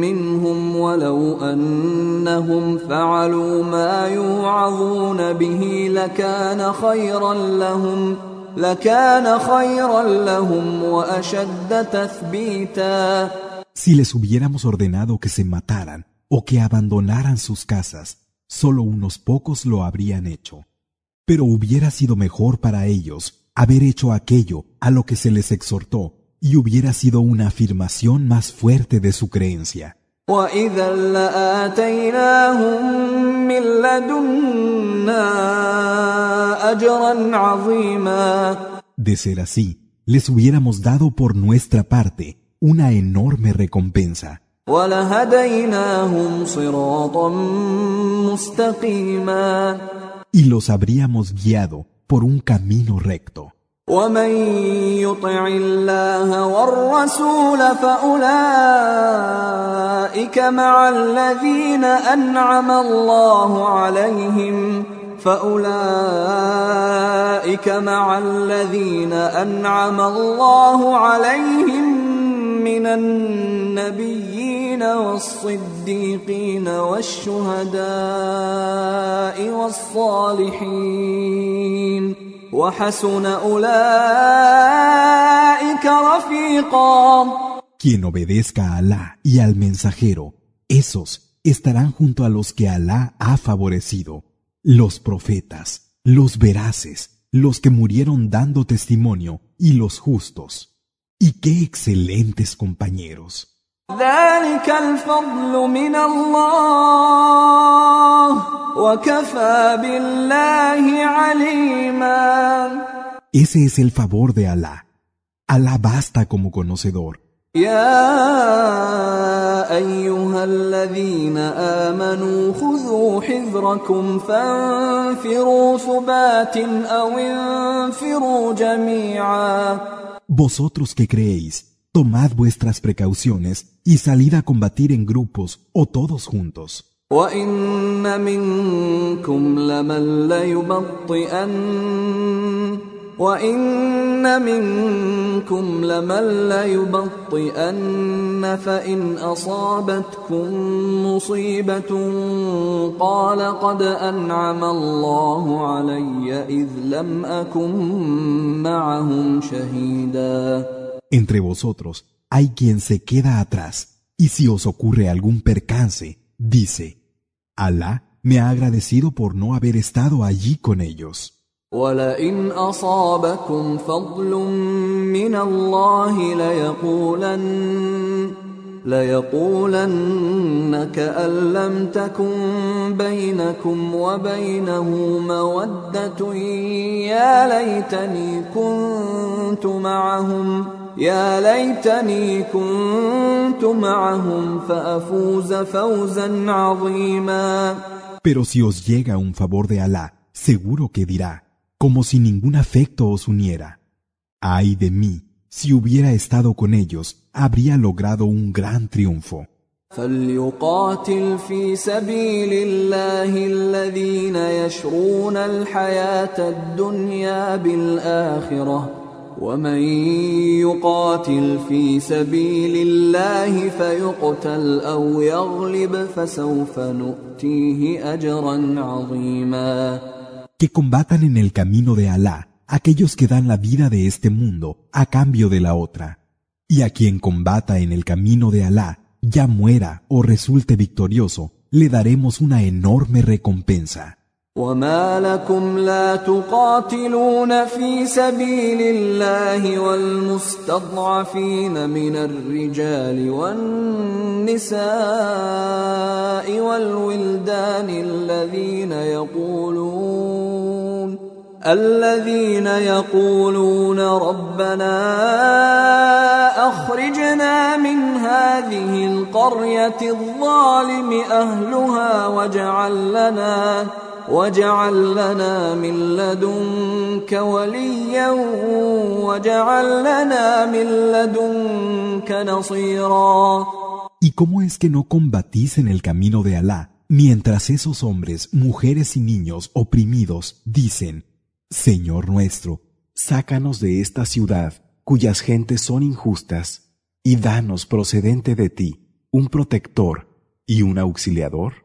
منهم ولو أنهم فعلوا ما يوعظون به لكان خيرا لهم ۖ لكان خيرا لهم واشد تثبيتا Si les hubiéramos ordenado que se mataran o que abandonaran sus casas, solo unos pocos lo habrían hecho. Pero hubiera sido mejor para ellos haber hecho aquello a lo que se les exhortó y hubiera sido una afirmación más fuerte de su creencia. De ser así, les hubiéramos dado por nuestra parte una enorme recompensa. Y los habríamos guiado por un camino recto. ومن يطع الله والرسول فأولئك مع الذين أنعم الله عليهم من النبيين والصديقين والشهداء والصالحين وحسن أولئك رفيقا Quien obedezca a Alá y al mensajero, esos estarán junto a los que Alá ha favorecido, los profetas, los veraces, los que murieron dando testimonio y los justos. Y qué excelentes compañeros. ذلك الفضل من الله وكفى بالله عليما Ese es el favor de Alá. Alá basta como conocedor. يا أيها الذين آمنوا خذوا حذركم فانفروا ثبات أو انفروا جميعا Vosotros que creéis, tomad vuestras precauciones y salid a combatir en grupos o todos juntos. وان منكم لمن ليبطئن وان منكم لمن ليبطئن فان اصابتكم مصيبه قال قد انعم الله علي اذ لم اكن معهم شهيدا Entre vosotros hay quien se queda atrás, y si os ocurre algún percance, dice, Alá me ha agradecido por no haber estado allí con ellos. ولئن أصابكم فضل من الله ليقولن ليقولن كأن لم تكن بينكم وبينه مودة يا ليتني كنت معهم يا ليتني كنت معهم فأفوز فوزا عظيما Pero si os llega un favor de Alá, seguro que dirá, como si ningún afecto os uniera. Ay de mí, si hubiera estado con ellos, habría logrado un gran triunfo. فليقاتل في سبيل الله الذين يشرون الحياة الدنيا بالآخرة ومن يقاتل في سبيل الله فيقتل أو يغلب فسوف نؤتيه أجرا عظيما Que combatan en el camino de Alá aquellos que dan la vida de este mundo a cambio de la otra. Y a quien combata en el camino de Alá, ya muera o resulte victorioso, le daremos una enorme recompensa. وما لكم لا تقاتلون في سبيل الله والمستضعفين من الرجال والنساء والولدان الذين يقولون الذين يقولون ربنا اخرجنا من هذه القريه الظالم اهلها واجعل لنا واجعل لنا من لدنك وليا واجعل لنا من لدنك نصيرا ¿Y cómo es que no combatís en el camino de Alá mientras esos hombres, mujeres y niños oprimidos dicen, Señor nuestro, Sácanos de esta ciudad, cuyas gentes son injustas, y danos procedente de ti un protector y un auxiliador?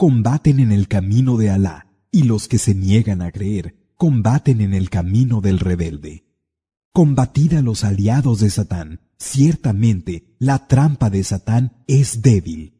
combaten en el camino de Alá, y los que se niegan a creer combaten en el camino del rebelde. Combatid a los aliados de Satán. Ciertamente, la trampa de Satán es débil.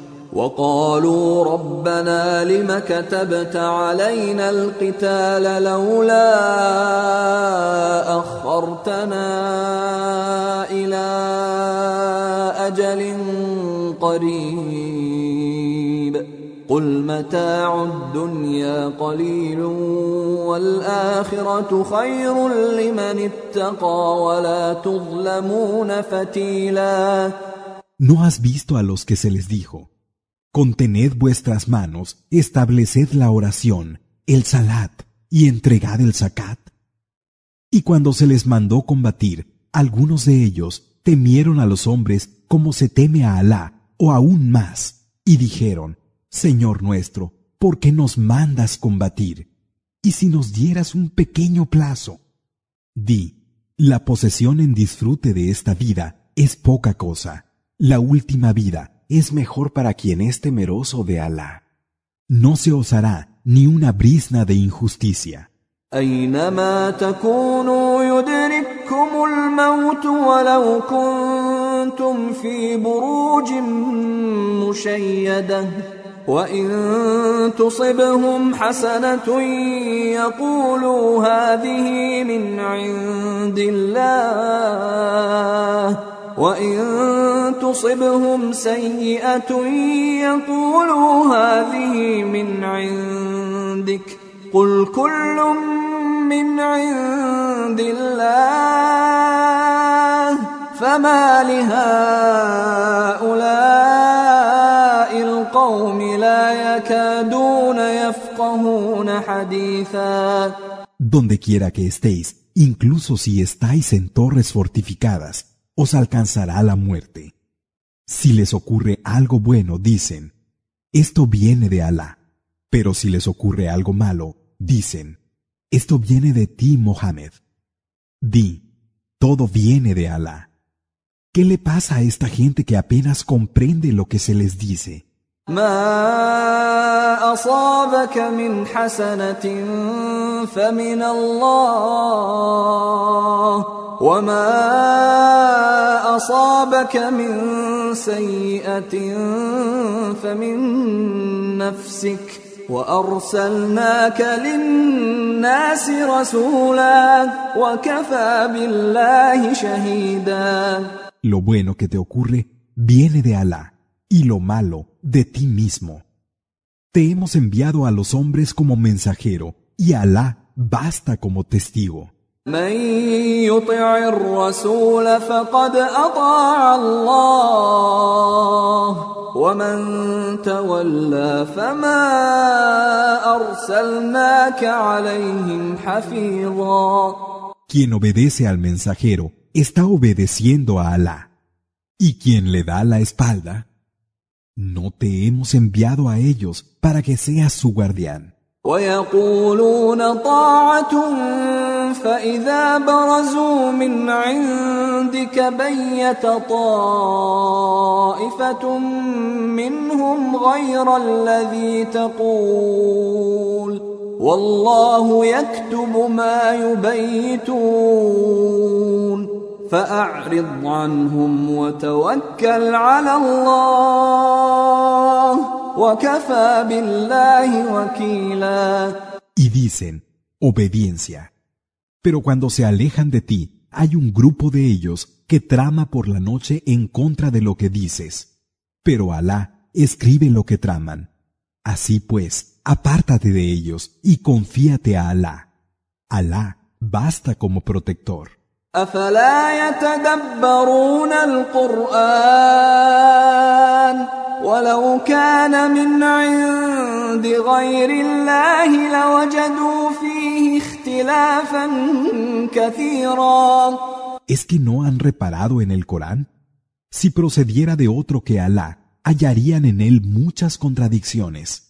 وقالوا ربنا لم كتبت علينا القتال لولا أخرتنا إلى أجل قريب قل متاع الدنيا قليل والآخرة خير لمن اتقى ولا تظلمون فتيلا ¿No has visto a los que se les dijo? Contened vuestras manos, estableced la oración, el salat y entregad el zakat. Y cuando se les mandó combatir, algunos de ellos temieron a los hombres como se teme a Alá, o aún más, y dijeron, Señor nuestro, ¿por qué nos mandas combatir? Y si nos dieras un pequeño plazo. Di, la posesión en disfrute de esta vida es poca cosa. La última vida es mejor para quien es temeroso de Alá. No se os hará ni una brisna de injusticia. أينما تكونوا يدرككم الموت ولو كنتم في بروج مشيدة وإن تصبهم حسنة يقولوا هذه من عند الله وإن تصبهم سيئة يقولوا هذه من عندك قل كل من عند الله فما لهؤلاء القوم لا يكادون يفقهون حديثا Donde quiera que estéis, incluso si estáis en torres fortificadas, os alcanzará la muerte. Si les ocurre algo bueno, dicen, esto viene de Alá. Pero si les ocurre algo malo, dicen, esto viene de ti, Mohammed. Di, todo viene de Alá. ¿Qué le pasa a esta gente que apenas comprende lo que se les dice? ما أصابك من حسنة فمن الله وما أصابك من سيئة فمن نفسك وأرسلناك للناس رسولا وكفى بالله شهيدا Lo bueno que te ocurre viene de Alá. y lo malo de ti mismo. Te hemos enviado a los hombres como mensajero y Alá basta como testigo. من يطع الرسول فقد اطاع الله ومن تولى فما ارسلناك عليهم حفيظا Quien obedece al mensajero está obedeciendo a Alá. Y quien le da la espalda, no te hemos enviado a ellos para que seas su guardián. ويقولون طاعة فإذا برزوا من عندك بيت طائفة منهم غير الذي تقول والله يكتب ما يبيتون فأعرض عنهم وتوكل على الله وكفى بالله وكيلا Y dicen, obediencia. Pero cuando se alejan de ti, hay un grupo de ellos que trama por la noche en contra de lo que dices. Pero Alá escribe lo que traman. Así pues, apártate de ellos y confíate a Alá. Alá basta como protector. أفلا يتدبرون القرآن ولو كان من عند غير الله لوجدوا فيه اختلافا كثيرا ¿Es que no han reparado en el Corán? Si procediera de otro que Alá, hallarían en él muchas contradicciones.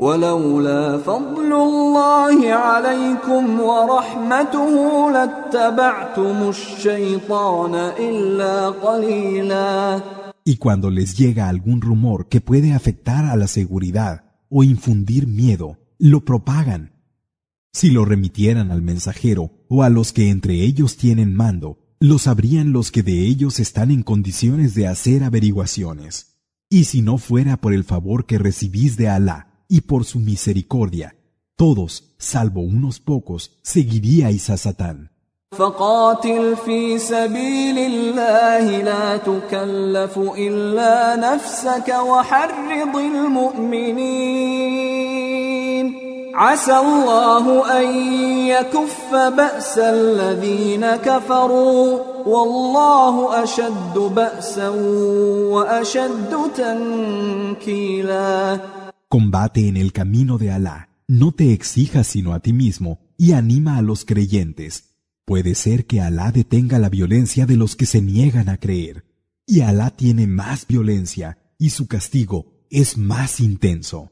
ولولا فضل الله عليكم ورحمته لاتبعتم الشيطان إلا قليلا Y cuando les llega algún rumor que puede afectar a la seguridad o infundir miedo, lo propagan. Si lo remitieran al mensajero o a los que entre ellos tienen mando, lo sabrían los que de ellos están en condiciones de hacer averiguaciones. Y si no fuera por el favor que recibís de Alá y por su misericordia, todos, salvo unos pocos, seguiríais a Satán. فقاتل في سبيل الله لا تكلف إلا نفسك وحرض المؤمنين عسى الله أن يكف بأس الذين كفروا والله أشد بأسا وأشد تنكيلا Combate en el camino de Alá, no te exijas sino a ti mismo y anima a los creyentes. Puede ser que Alá detenga la violencia de los que se niegan a creer, y Alá tiene más violencia, y su castigo es más intenso.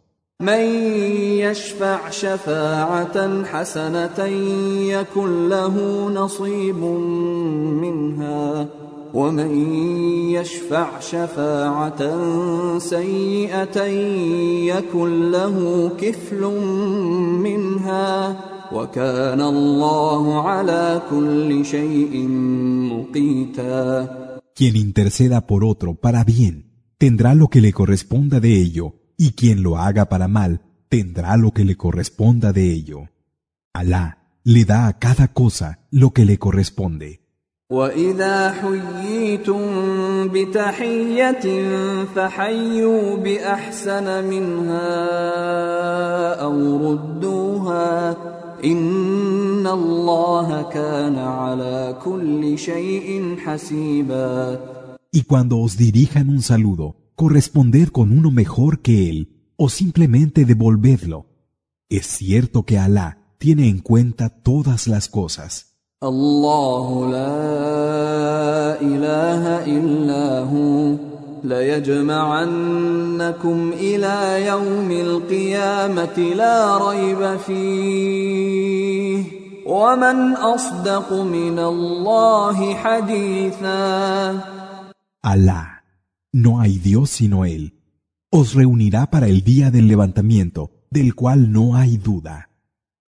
Quien interceda por otro para bien, tendrá lo que le corresponda de ello, y quien lo haga para mal, tendrá lo que le corresponda de ello. Alá le da a cada cosa lo que le corresponde. Y cuando os dirijan un saludo, corresponded con uno mejor que él, o simplemente devolvedlo. Es cierto que Alá tiene en cuenta todas las cosas. ليجمعنكم إلى يوم القيامة لا ريب فيه ومن أصدق من الله حديثا Alá, no hay Dios sino Él, os reunirá para el día del levantamiento, del cual no hay duda.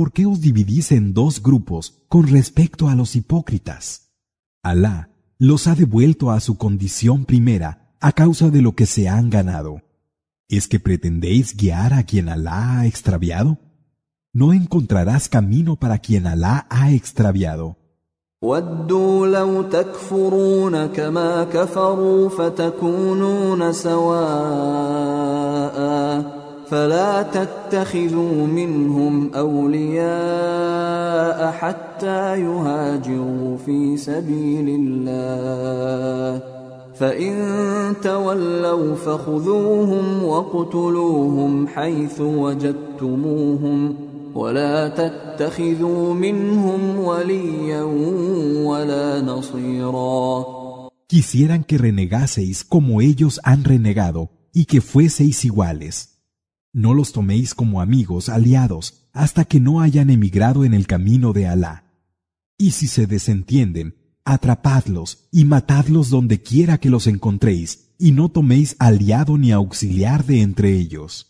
¿Por qué os dividís en dos grupos con respecto a los hipócritas? Alá los ha devuelto a su condición primera a causa de lo que se han ganado. ¿Es que pretendéis guiar a quien Alá ha extraviado? No encontrarás camino para quien Alá ha extraviado. فلا تتخذوا منهم أولياء حتى يهاجروا في سبيل الله فإن تولوا فخذوهم وقتلوهم حيث وجدتموهم ولا تتخذوا منهم وليا ولا نصيرا Quisieran que renegaseis como ellos han renegado y que fueseis iguales. No los toméis como amigos, aliados, hasta que no hayan emigrado en el camino de Alá. Y si se desentienden, atrapadlos y matadlos donde quiera que los encontréis, y no toméis aliado ni auxiliar de entre ellos.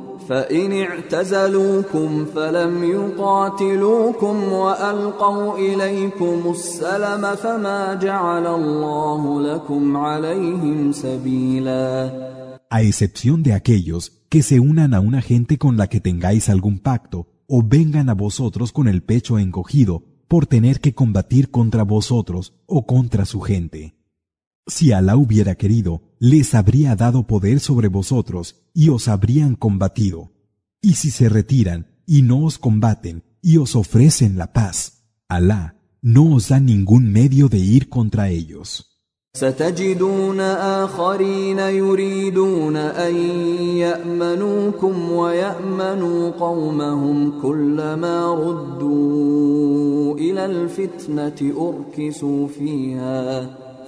فإن اعتزلوكم فلم يقاتلوكم وألقوا إليكم السلم فما جعل الله لكم عليهم سبيلا A excepción de aquellos que se unan a una gente con la que tengáis algún pacto, o vengan a vosotros con el pecho encogido por tener que combatir contra vosotros o contra su gente. Si Alá hubiera querido, les habría dado poder sobre vosotros y os habrían combatido, Y si se retiran y no os combaten y os ofrecen la paz, Alá no os da ningún medio de ir contra ellos. ستجدون آخرين يريدون أن يأمنوكم ويأمنوا قومهم كلما ردوا إلى الفتنة أركسوا فيها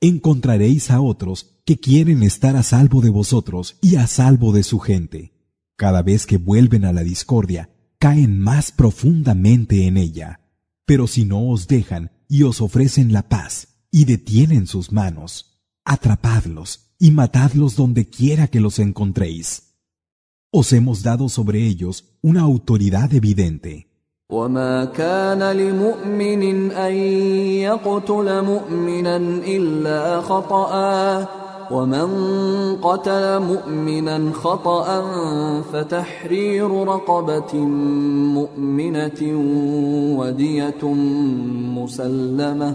Encontraréis a otros que quieren estar a salvo de vosotros y a salvo de su gente. Cada vez que vuelven a la discordia, caen más profundamente en ella. Pero si no os dejan y os ofrecen la paz y detienen sus manos. Atrapadlos y matadlos donde quiera que los encontréis. Os hemos dado sobre ellos una autoridad evidente. وما كان لمؤمن ان يقتل مؤمنا الا خطأ ومن قتل مؤمنا خطأ فتحرير رقبة مؤمنة ودية مسلمة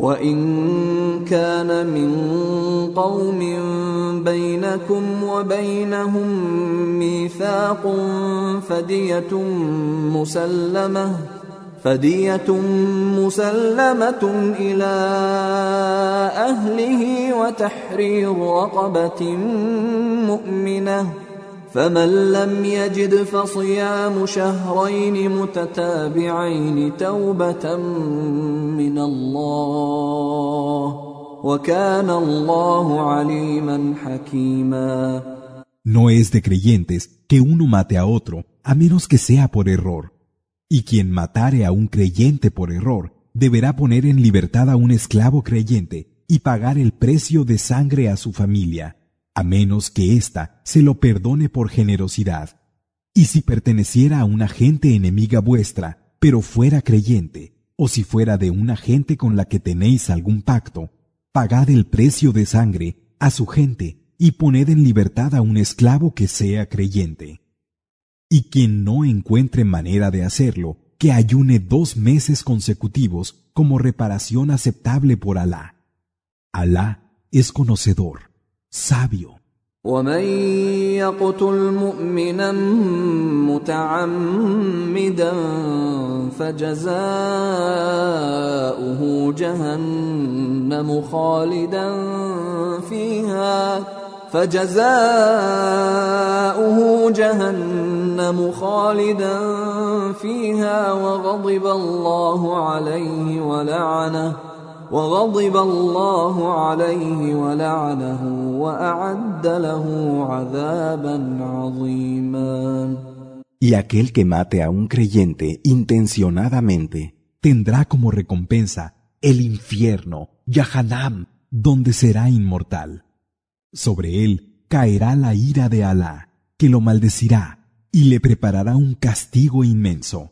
وإن كان من قوم بينكم وبينهم ميثاق فدية مسلمة فدية مسلمة إلى أهله وتحرير رقبة مؤمنة. فمن لم يجد فصيام شهرين متتابعين توبة من الله وكان الله عليما حكيما No es de creyentes que uno mate a otro, a menos que sea por error. Y quien matare a un creyente por error, deberá poner en libertad a un esclavo creyente y pagar el precio de sangre a su familia, a menos que ésta se lo perdone por generosidad. Y si perteneciera a una gente enemiga vuestra, pero fuera creyente, o si fuera de una gente con la que tenéis algún pacto, pagad el precio de sangre a su gente y poned en libertad a un esclavo que sea creyente. Y quien no encuentre manera de hacerlo, que ayune dos meses consecutivos como reparación aceptable por Alá. Alá es conocedor, sabio. ومن يقتل مؤمنا متعمدا فجزاؤه جهنم خالدا فيها فجزاؤه جهنم خالدا فيها وغضب الله عليه ولعنه وغضب الله عليه ولعنه وأعد له عذابا عظيما Y aquel que mate a un creyente intencionadamente tendrá como recompensa el infierno, Yahanam, donde será inmortal. Sobre él caerá la ira de Alá, que lo maldecirá y le preparará un castigo inmenso.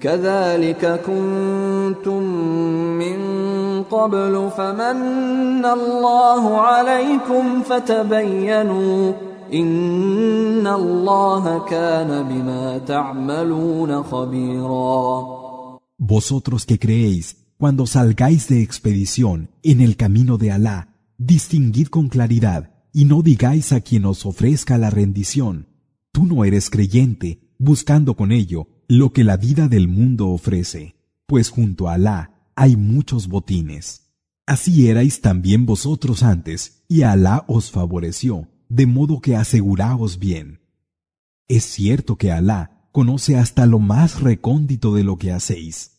كذلك كنتم من قبل فمن الله عليكم فتبينوا Vosotros que creéis, cuando salgáis de expedición en el camino de Alá, distinguid con claridad y no digáis a quien os ofrezca la rendición, tú no eres creyente, buscando con ello lo que la vida del mundo ofrece, pues junto a Alá hay muchos botines. Así erais también vosotros antes, y Alá os favoreció, de modo que aseguraos bien. Es cierto que Alá conoce hasta lo más recóndito de lo que hacéis.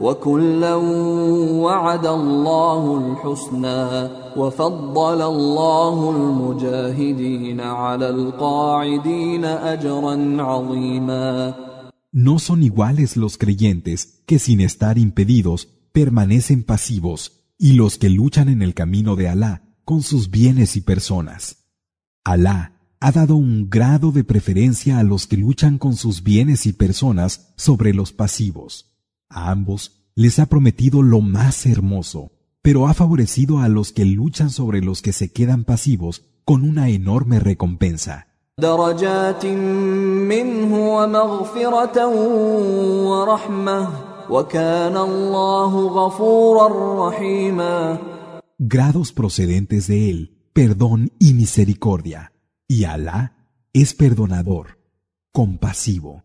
وكلا وعد الله الحسنى وفضل الله المجاهدين على القاعدين اجرا عظيما No son iguales los creyentes que sin estar impedidos permanecen pasivos y los que luchan en el camino de Alá con sus bienes y personas. Alá ha dado un grado de preferencia a los que luchan con sus bienes y personas sobre los pasivos. A ambos les ha prometido lo más hermoso, pero ha favorecido a los que luchan sobre los que se quedan pasivos con una enorme recompensa. Grados procedentes de él, perdón y misericordia. Y Alá es perdonador, compasivo.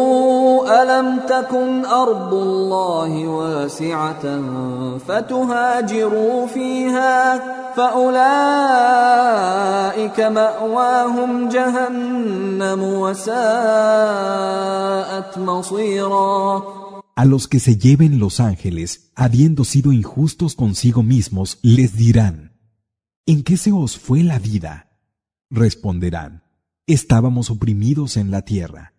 تكن ارض الله واسعه فتهاجروا فيها فاولئك ماواهم جهنم وساءت مصيرا A los que se lleven los ángeles, habiendo sido injustos consigo mismos, les dirán, ¿en qué se os fue la vida? Responderán, estábamos oprimidos en la tierra.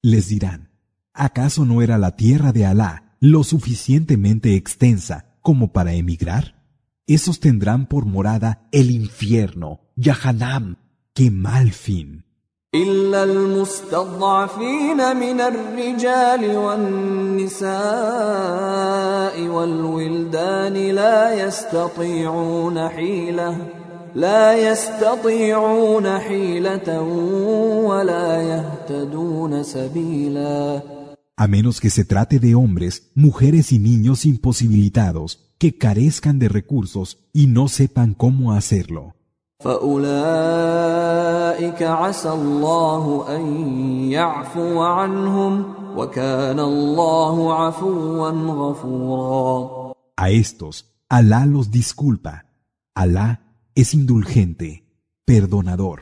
Les dirán, ¿acaso no era la tierra de Alá lo suficientemente extensa como para emigrar? Esos tendrán por morada el infierno, Yahanam, qué mal fin. لا يستطيعون حيلة ولا يهتدون سبيلا a menos que se trate de hombres, mujeres y niños imposibilitados que carezcan de recursos y no sepan cómo hacerlo. A estos, Alá los disculpa. Alá es indulgente, perdonador.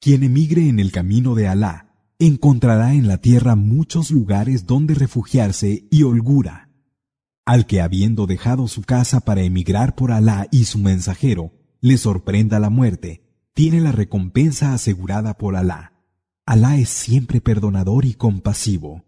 Quien emigre en el camino de Alá encontrará en la tierra muchos lugares donde refugiarse y holgura. Al que habiendo dejado su casa para emigrar por Alá y su mensajero, le sorprenda la muerte, tiene la recompensa asegurada por Alá. Alá es siempre perdonador y compasivo.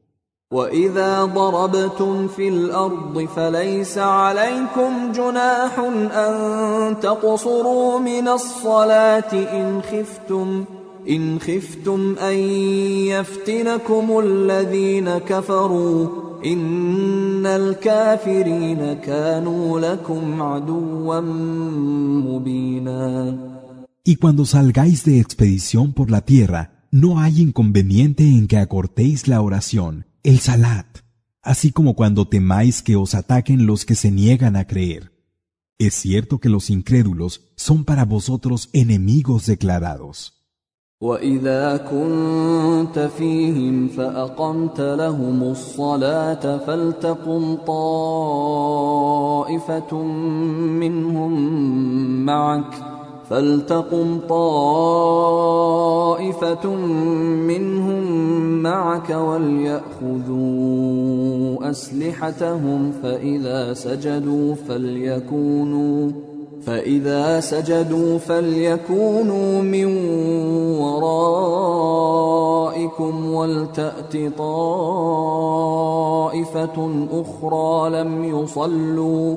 وإذا ضربتم في الأرض فليس عليكم جناح أن تقصروا من الصلاة إن خفتم إن خفتم أن يفتنكم الذين كفروا إن الكافرين كانوا لكم عدوا مبينا. Y cuando salgáis de expedición por la tierra, no hay inconveniente en que acortéis la oración, el salat, así como cuando temáis que os ataquen los que se niegan a creer. Es cierto que los incrédulos son para vosotros enemigos declarados. وإذا كنت فيهم فأقمت لهم الصلاة فلتقم طائفة منهم معك فلتقم طائفة منهم معك وليأخذوا أسلحتهم فإذا سجدوا فليكونوا فإذا سجدوا فليكونوا من ورائكم ولتأت طائفة أخرى لم يصلوا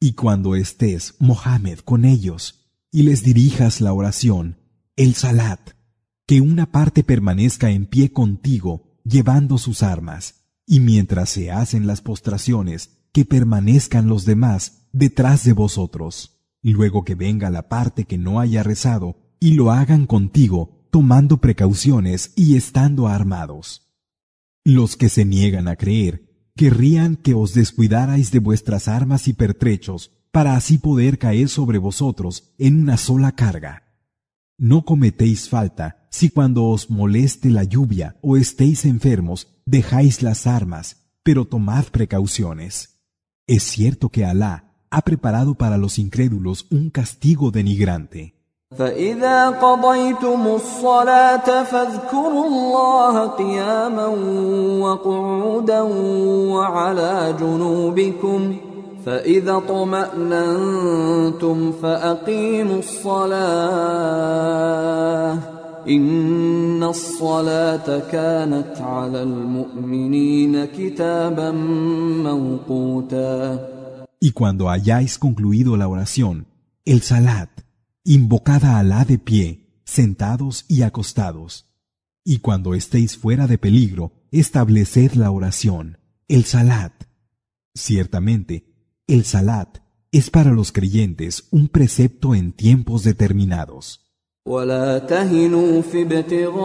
Y cuando estés, Mohammed, con ellos y les dirijas la oración, el salat, que una parte permanezca en pie contigo, llevando sus armas y mientras se hacen las postraciones, que permanezcan los demás detrás de vosotros. Luego que venga la parte que no haya rezado, y lo hagan contigo, tomando precauciones y estando armados. Los que se niegan a creer, querrían que os descuidarais de vuestras armas y pertrechos, para así poder caer sobre vosotros en una sola carga. No cometéis falta si cuando os moleste la lluvia o estéis enfermos dejáis las armas, pero tomad precauciones. Es cierto que Alá ha preparado para los incrédulos un castigo denigrante. فإذا قضيتم الصلاة فاذكروا الله قياما وقعودا وعلى جنوبكم فإذا طمأننتم فأقيموا الصلاة Y cuando hayáis concluido la oración, el salat, invocad a Alá de pie, sentados y acostados. Y cuando estéis fuera de peligro, estableced la oración, el salat. Ciertamente, el salat es para los creyentes un precepto en tiempos determinados. ولا تهنوا في ابتغاء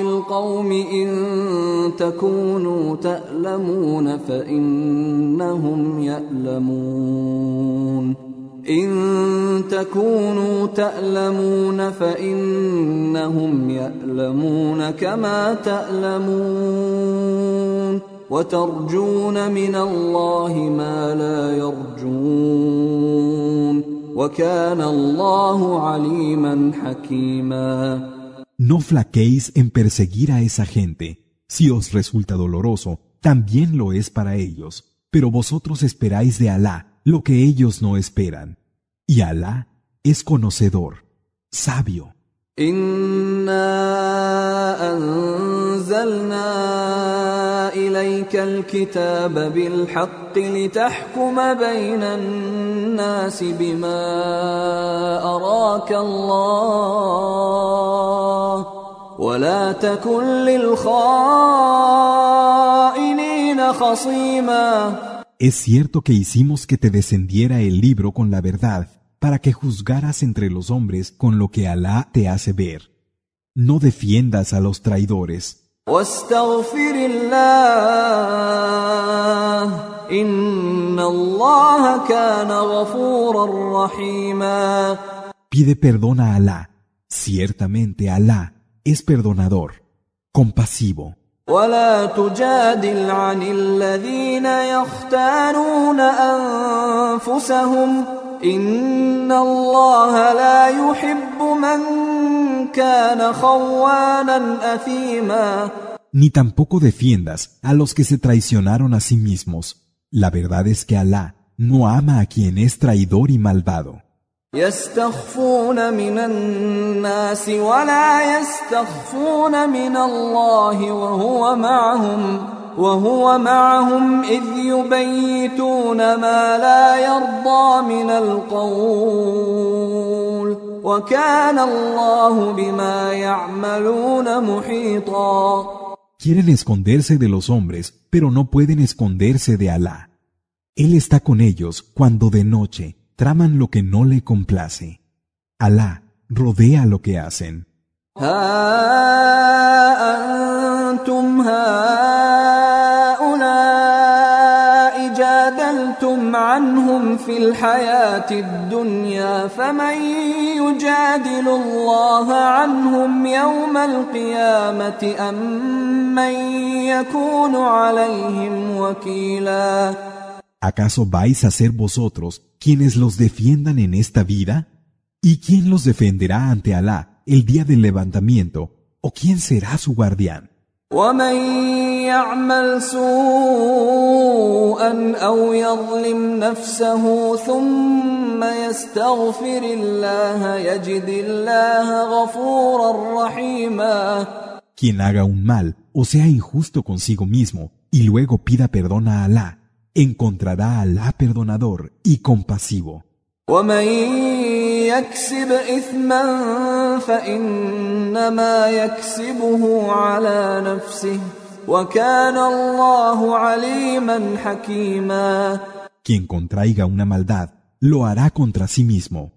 القوم إن تكونوا تألمون فإنهم يألمون إن تكونوا تألمون فإنهم يألمون كما تألمون وترجون من الله ما لا يرجون No flaquéis en perseguir a esa gente. Si os resulta doloroso, también lo es para ellos. Pero vosotros esperáis de Alá lo que ellos no esperan. Y Alá es conocedor, sabio. إليك الكتاب بالحق لتحكم بين الناس بما أراك الله ولا تكن للخائنين خصيما Es cierto que hicimos que te descendiera el libro con la verdad, para que juzgaras entre los hombres con lo que Alá te hace ver. No defiendas a los traidores. Pide perdón a Alá. Ciertamente Alá es perdonador, compasivo. ولا تجادل عن الذين يختانون أنفسهم إن الله لا يحب من كان خوانا أثيما Ni tampoco defiendas a los que se traicionaron a sí mismos. La verdad es que Alá no ama a quien es traidor y malvado. يستخفون من الناس ولا يستخفون من الله وهو معهم وهو معهم إذ يبيتون ما لا يرضى من القول وكان الله بما يعملون محيطا Quieren esconderse de los hombres, pero no pueden esconderse de Alá. Él está con ellos cuando de noche traman lo que no le complace. Alá rodea lo que hacen. جادلتم عنهم في الحياة الدنيا فمن يجادل الله عنهم يوم القيامة أم من يكون عليهم وكيلا ¿Acaso vais a ser vosotros quienes los defiendan en esta vida? ¿Y quién los defenderá ante Alá el día del levantamiento? ¿O quién será su guardián? ومن يعمل سوءا او يظلم نفسه ثم يستغفر الله يجد الله غفورا رحيما Quien haga un mal o sea injusto consigo mismo y luego pida perdón a Alá, encontrará a Alá perdonador y compasivo. ومن يكسب اثما فانما يكسبه على نفسه وكان الله عليما حكيما Quien contraiga una maldad, lo hará contra sí mismo.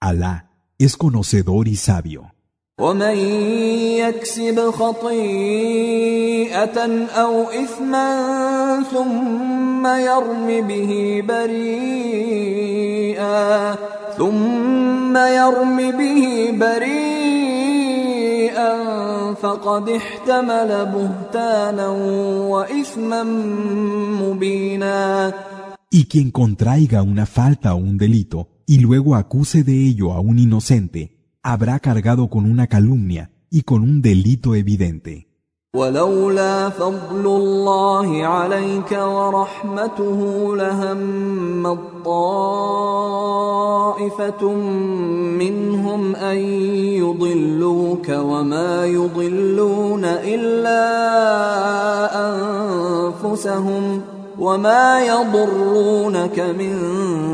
Alá es conocedor y sabio. ومن يكسب خطيئة أو إثما ثم يرم به بريئا ثم يرم به بريئا فقد احتمل بهتانا وإثما مبينا. Y quien contraiga una falta o un delito y luego acuse de ello a un inocente, habrá cargado con una calumnia y con un delito evidente. ولولا فضل الله عليك ورحمته لهم طائفة منهم أن يضلوك وما يضلون إلا أنفسهم وما يضرونك من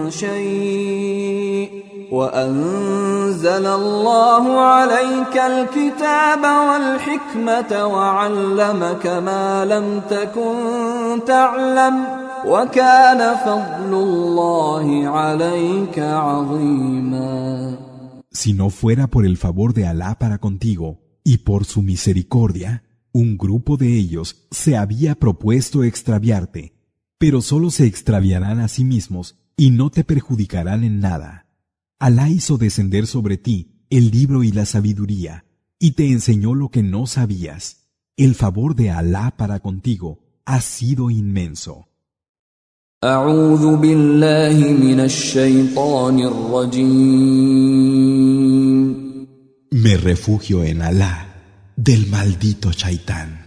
شيء وأنزل الله عليك الكتاب والحكمة وعلمك ما لم تكن تعلم وكان فضل الله عليك عظيما Si no fuera por el favor de Alá para contigo y por su misericordia, un grupo de ellos se había propuesto extraviarte, pero solo se extraviarán a sí mismos y no te perjudicarán en nada. Alá hizo descender sobre ti el libro y la sabiduría, y te enseñó lo que no sabías. El favor de Alá para contigo ha sido inmenso. Me refugio en Alá del maldito Chaitán.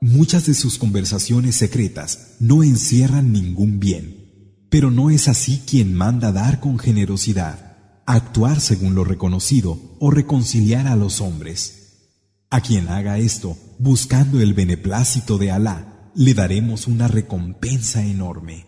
Muchas de sus conversaciones secretas no encierran ningún bien, pero no es así quien manda dar con generosidad, actuar según lo reconocido o reconciliar a los hombres. A quien haga esto, buscando el beneplácito de Alá, le daremos una recompensa enorme.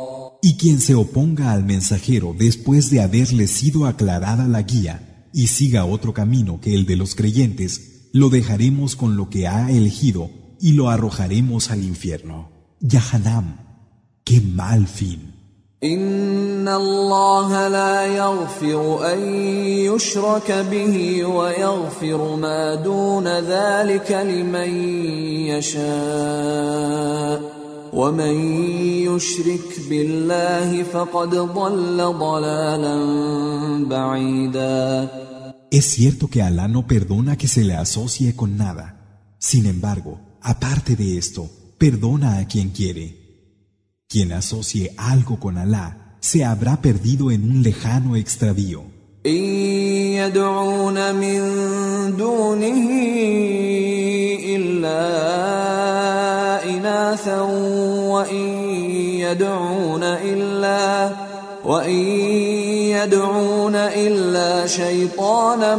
Y quien se oponga al mensajero después de haberle sido aclarada la guía y siga otro camino que el de los creyentes, lo dejaremos con lo que ha elegido y lo arrojaremos al infierno. Yahanam, qué mal fin. ان الله لا يغفر ان يشرك به ويغفر ما دون ذلك لمن يشاء ومن يشرك بالله فقد ضل ضلالا بعيدا Es cierto que Alá no perdona que se le asocie con nada. Sin embargo, aparte de esto, perdona a quien quiere. Quien asocie algo con Alá se habrá perdido en un lejano extravío. يدعون من دونه إلا إناثا وإن يدعون إلا وإن يدعون إلا شيطانا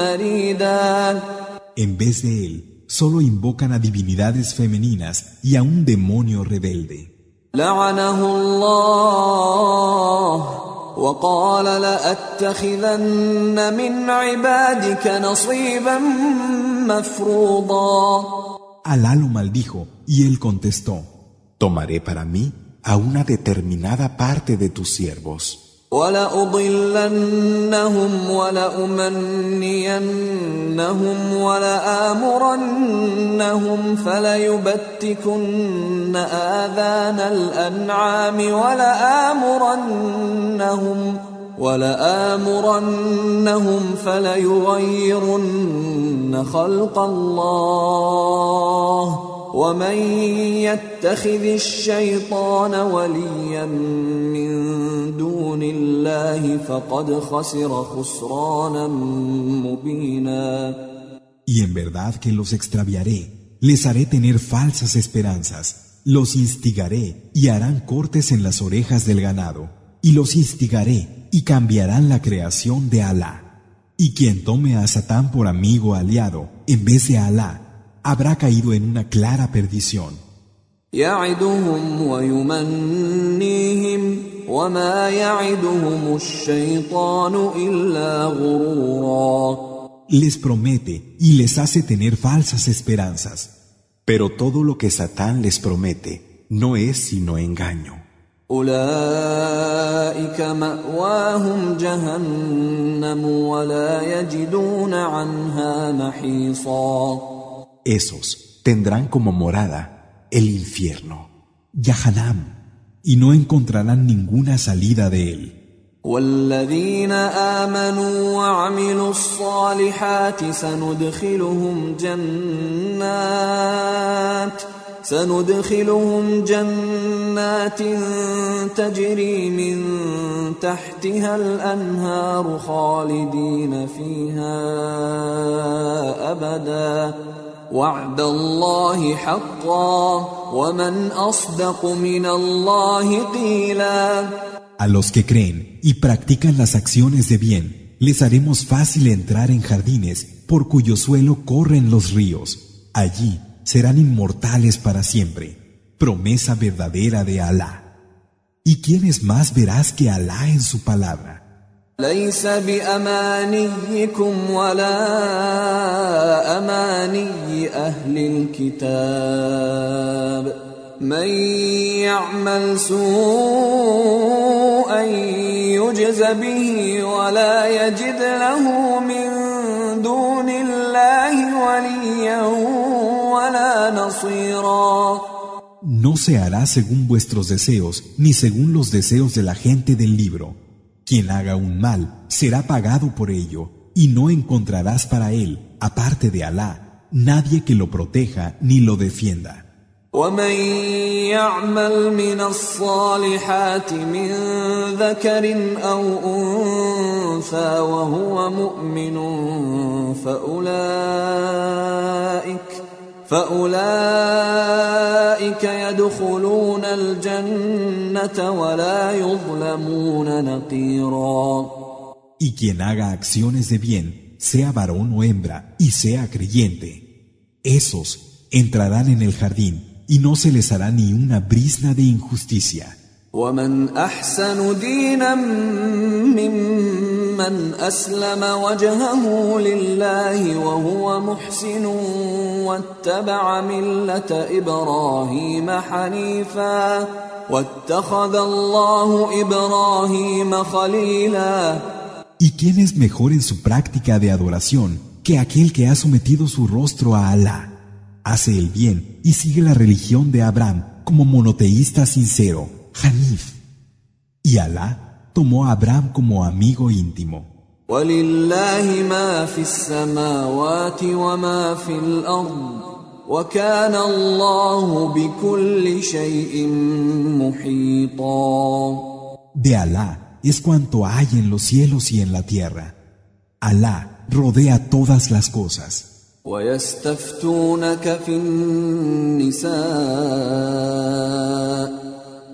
مريدا En vez de él, solo invocan a divinidades femeninas y a un demonio rebelde. لعنه الله وقال لأتخذن من عبادك نصيبا مفروضا Alá lo maldijo y él contestó, Tomaré para mí a una determinada parte de tus siervos. ولأضلنهم ولأمنينهم ولآمرنهم فليبتكن آذان الأنعام ولآمرنهم ولآمرنهم فليغيرن خلق الله ومن يتخذ الشيطان وليا من دون الله فقد خسر خسرانا مبينا y en verdad que los extraviaré, les haré tener falsas esperanzas, los instigaré y harán cortes en las orejas del ganado, y los instigaré y cambiarán la creación de Alá. Y quien tome a Satán por amigo aliado en vez de Alá, habrá caído en una clara perdición. يعدهم ويمنيهم وما يعدهم الشيطان إلا غرورا Les promete y les hace tener falsas esperanzas. Pero todo lo que Satán les promete no es sino engaño. أولئك مأواهم جهنم ولا يجدون عنها محيصا Esos tendrán como morada el infierno. Yahanam, y no encontrarán ninguna salida de él. والذين آمنوا وعملوا الصالحات سندخلهم جنات سندخلهم جنات تجري من تحتها الأنهار خالدين فيها أبدا وعد الله حقا ومن أصدق من الله قيلا A los que creen y practican las acciones de bien, les haremos fácil entrar en jardines por cuyo suelo corren los ríos. Allí serán inmortales para siempre. Promesa verdadera de Alá. ¿Y quién es más veraz que Alá en su palabra? ليس بأمانيكم ولا أماني أهل الكتاب من يعمل سوءا يجز به ولا يجد له من دون الله وليا ولا نصيرا No se hará según vuestros deseos, ni según los deseos de la gente del libro. Quien haga un mal será pagado por ello, y no encontrarás para él, aparte de Alá, nadie que lo proteja ni lo defienda. ومن يعمل من الصالحات من ذكر او انثى وهو مؤمن فاولئك فاولئك يدخلون الجنه ولا يظلمون نقيرا Y quien haga acciones de bien, sea varón o hembra, y sea creyente, esos entrarán en el jardín y no se les hará ni una brisna de injusticia. ومن احسن دينا ممن اسلم وجهه لله وهو محسن واتبع مله ابراهيم حنيفا واتخذ الله ابراهيم خليلا ¿Y quién es mejor en su práctica de adoración que aquel que ha sometido su rostro a Alá? Hace el bien y sigue la religión de Abraham como monoteísta sincero. Hanif. Y Alá tomó a Abraham como amigo íntimo. ولله ما في السماوات وما في الأرض وكان الله بكل شيء محيطا De Alá es cuanto hay en los cielos y en la tierra. Alá rodea todas las cosas. ويستفتونك في النساء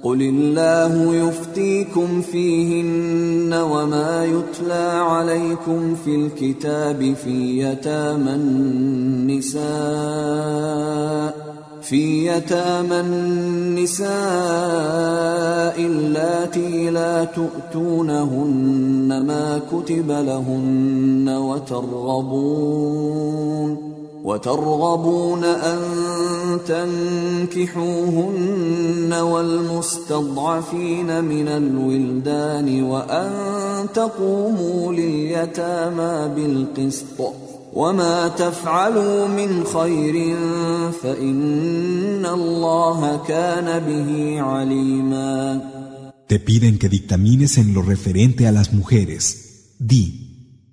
قل الله يفتيكم فيهن وما يتلى عليكم في الكتاب في يتامى النساء في يتامى النساء اللاتي لا تؤتونهن ما كتب لهن وترغبون وترغبون أن تنكحوهن والمستضعفين من الولدان وأن تقوموا لليتامى بالقسط وما تفعلوا من خير فإن الله كان به عليما Te piden que dictamines en lo referente a las mujeres. Di,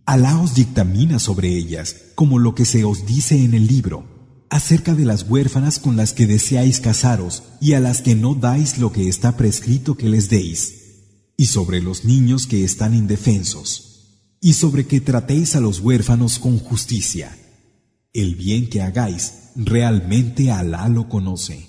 Alá os dictamina sobre ellas, como lo que se os dice en el libro, acerca de las huérfanas con las que deseáis casaros y a las que no dais lo que está prescrito que les deis, y sobre los niños que están indefensos, y sobre que tratéis a los huérfanos con justicia. El bien que hagáis, realmente Alá lo conoce.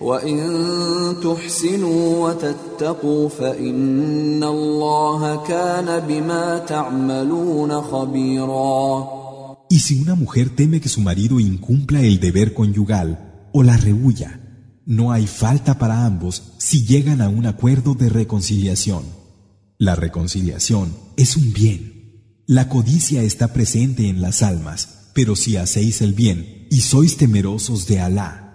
وإن تحسنوا وتتقوا فإن الله كان بما تعملون خبيرا Y si una mujer teme que su marido incumpla el deber conyugal o la rehuya, no hay falta para ambos si llegan a un acuerdo de reconciliación. La reconciliación es un bien. La codicia está presente en las almas, pero si hacéis el bien y sois temerosos de Alá,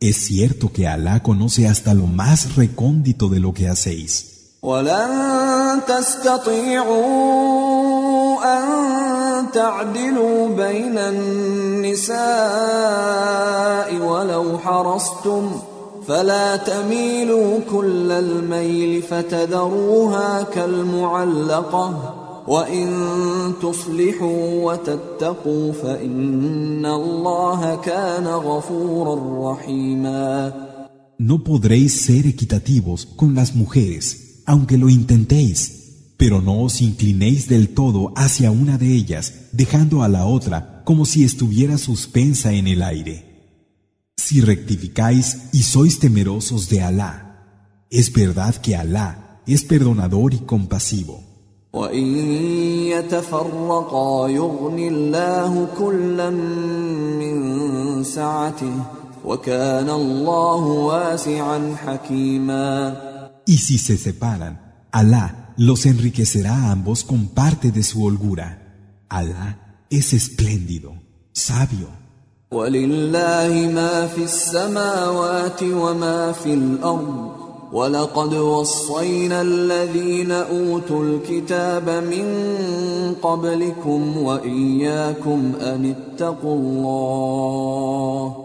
es cierto que Alá conoce hasta lo más recóndito de lo que hacéis. ولن تستطيعوا أن تعدلوا بين النساء ولو حرصتم فلا تميلوا كل الميل فتذروها كالمعلقة وإن تصلحوا وتتقوا فإن الله كان غفورا رحيما No podréis ser equitativos con las mujeres, aunque lo intentéis, pero no os inclinéis del todo hacia una de ellas, dejando a la otra como si estuviera suspensa en el aire. Si rectificáis y sois temerosos de Alá, es verdad que Alá es perdonador y compasivo. وإن يتفرقا يغن الله كلا من سعته وكان الله واسعا حكيما Y si se separan, Alá los enriquecerá a ambos con parte de su holgura. Alá es espléndido, sabio. ولله ما في السماوات وما في الأرض ولقد وصينا الذين اوتوا الكتاب من قبلكم واياكم ان اتقوا الله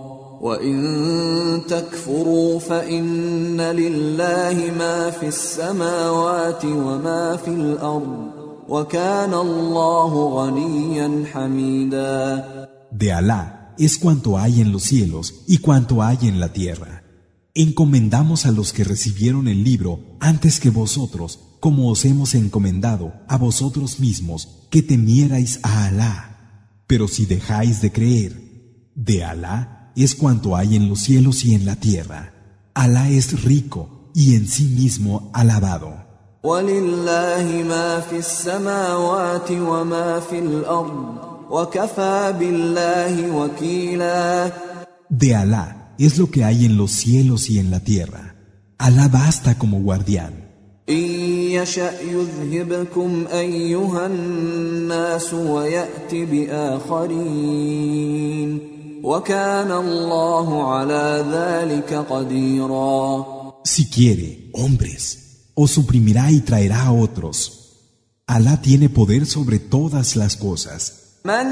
وان تكفروا فان لله ما في السماوات وما في الأرض وكان الله غنيا حميدا De Alá es cuanto hay en los cielos y cuanto hay en la tierra. Encomendamos a los que recibieron el libro antes que vosotros, como os hemos encomendado a vosotros mismos, que temierais a Alá. Pero si dejáis de creer, de Alá es cuanto hay en los cielos y en la tierra. Alá es rico y en sí mismo alabado. De Alá es lo que hay en los cielos y en la tierra. Alá basta como guardián. Si quiere, hombres, os suprimirá y traerá a otros. Alá tiene poder sobre todas las cosas. من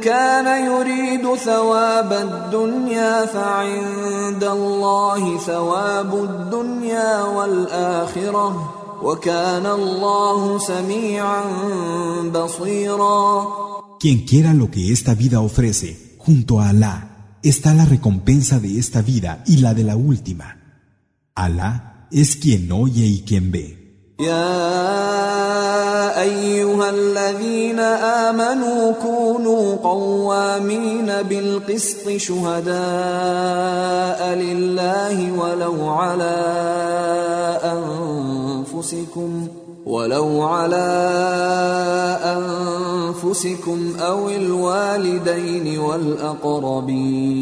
كان يريد ثواب الدنيا فعند الله ثواب الدنيا والآخرة وكان الله سميعا بصيرا Quien quiera lo que esta vida ofrece, junto a Alá, está la recompensa de esta vida y la de la última. Alá es quien oye y quien ve. يا أيها الذين آمنوا كونوا قوامين بالقسط شهداء لله ولو على أنفسكم ولو على أنفسكم أو الوالدين والأقربين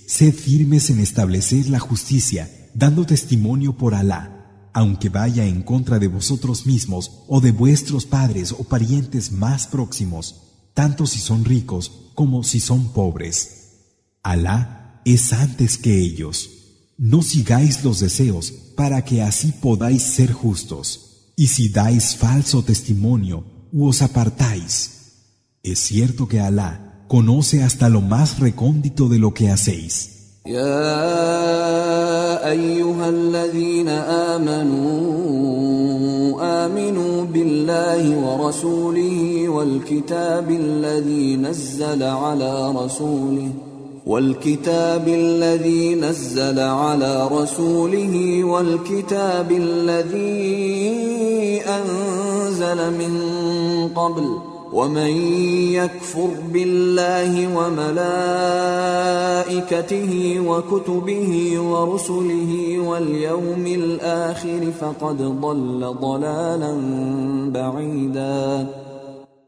sed firmes en establecer la justicia, dando testimonio por Alá, aunque vaya en contra de vosotros mismos o de vuestros padres o parientes más próximos, tanto si son ricos como si son pobres. Alá es antes que ellos. No sigáis los deseos para que así podáis ser justos. Y si dais falso testimonio u os apartáis, es cierto que Alá conoce hasta lo más recóndito de lo que hacéis. يا أيها الذين آمنوا آمنوا بالله ورسوله والكتاب الذي نزل على رسوله والكتاب الذي نزل على رسوله والكتاب الذي أنزل من قبل ومن يكفر بالله وملائكته وكتبه ورسله واليوم الآخر فقد ضل ضلالا بعيدا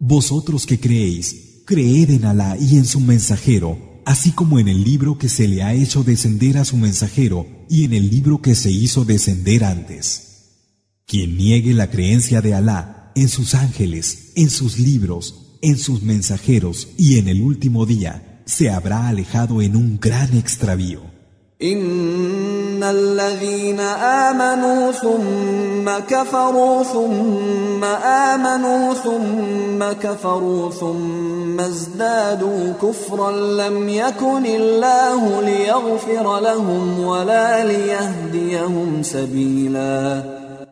Vosotros que creéis, creed en Alá y en su mensajero, así como en el libro que se le ha hecho descender a su mensajero y en el libro que se hizo descender antes. Quien niegue la creencia de Alá en sus ángeles, en sus libros, en sus mensajeros y en el último día, se habrá alejado en un gran extravío.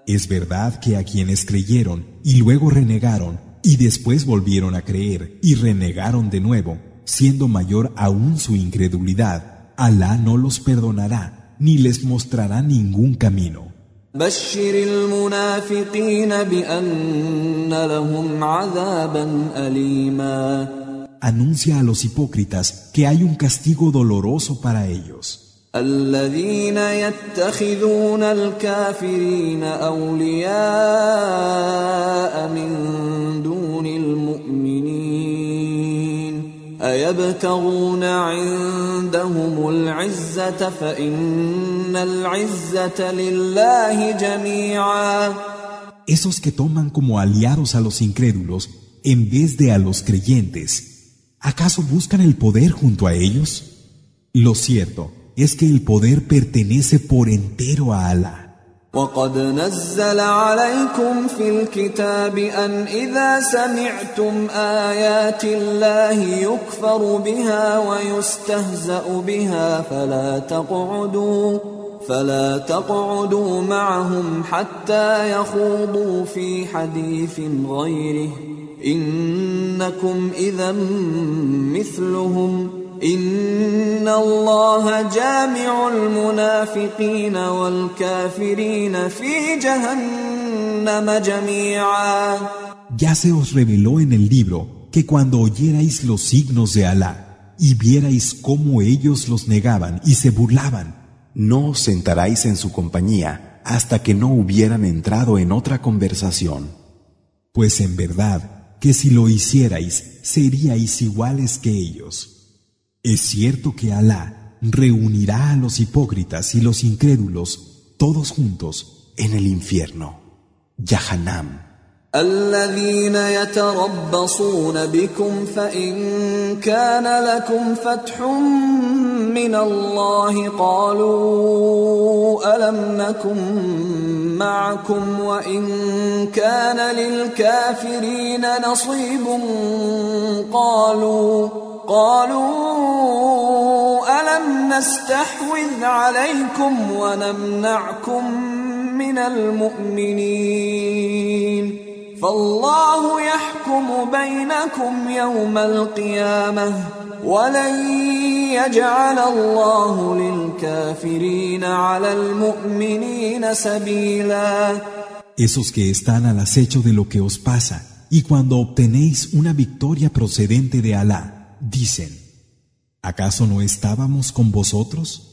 Es verdad que a quienes creyeron y luego renegaron y después volvieron a creer y renegaron de nuevo, siendo mayor aún su incredulidad, Alá no los perdonará ni les mostrará ningún camino. Anuncia a los hipócritas que hay un castigo doloroso para ellos. الذين يتخذون الكافرين اولياء من دون المؤمنين ايبتغون عندهم العزه فان العزه لله جميعا Esos que toman como aliados a los incrédulos en vez de a los creyentes, ¿acaso buscan el poder junto a ellos? Lo cierto es que el poder pertenece por entero a Alá. وقد نزل عليكم في الكتاب أن إذا سمعتم آيات الله يكفر بها ويستهزأ بها فلا تقعدوا فلا تقعدوا معهم حتى يخوضوا في حديث غيره إنكم إذا مثلهم Ya se os reveló en el libro que cuando oyerais los signos de Alá y vierais cómo ellos los negaban y se burlaban, no os sentaráis en su compañía hasta que no hubieran entrado en otra conversación. Pues en verdad que si lo hicierais seríais iguales que ellos. Es cierto que Alá reunirá a los hipócritas y los incrédulos todos juntos En el infierno, Yahanam, الذين يتربصون بكم فإن كان لكم فتح من الله قالوا ألم نكن معكم وإن كان للكافرين نصيب قالوا قالوا ألم نستحوذ عليكم ونمنعكم من المؤمنين فالله يحكم بينكم يوم القيامة ولن يجعل الله للكافرين على المؤمنين سبيلا. Esos que están al acecho de lo que os pasa, y cuando obtenéis una victoria procedente de Alá, dicen, ¿acaso no estábamos con vosotros?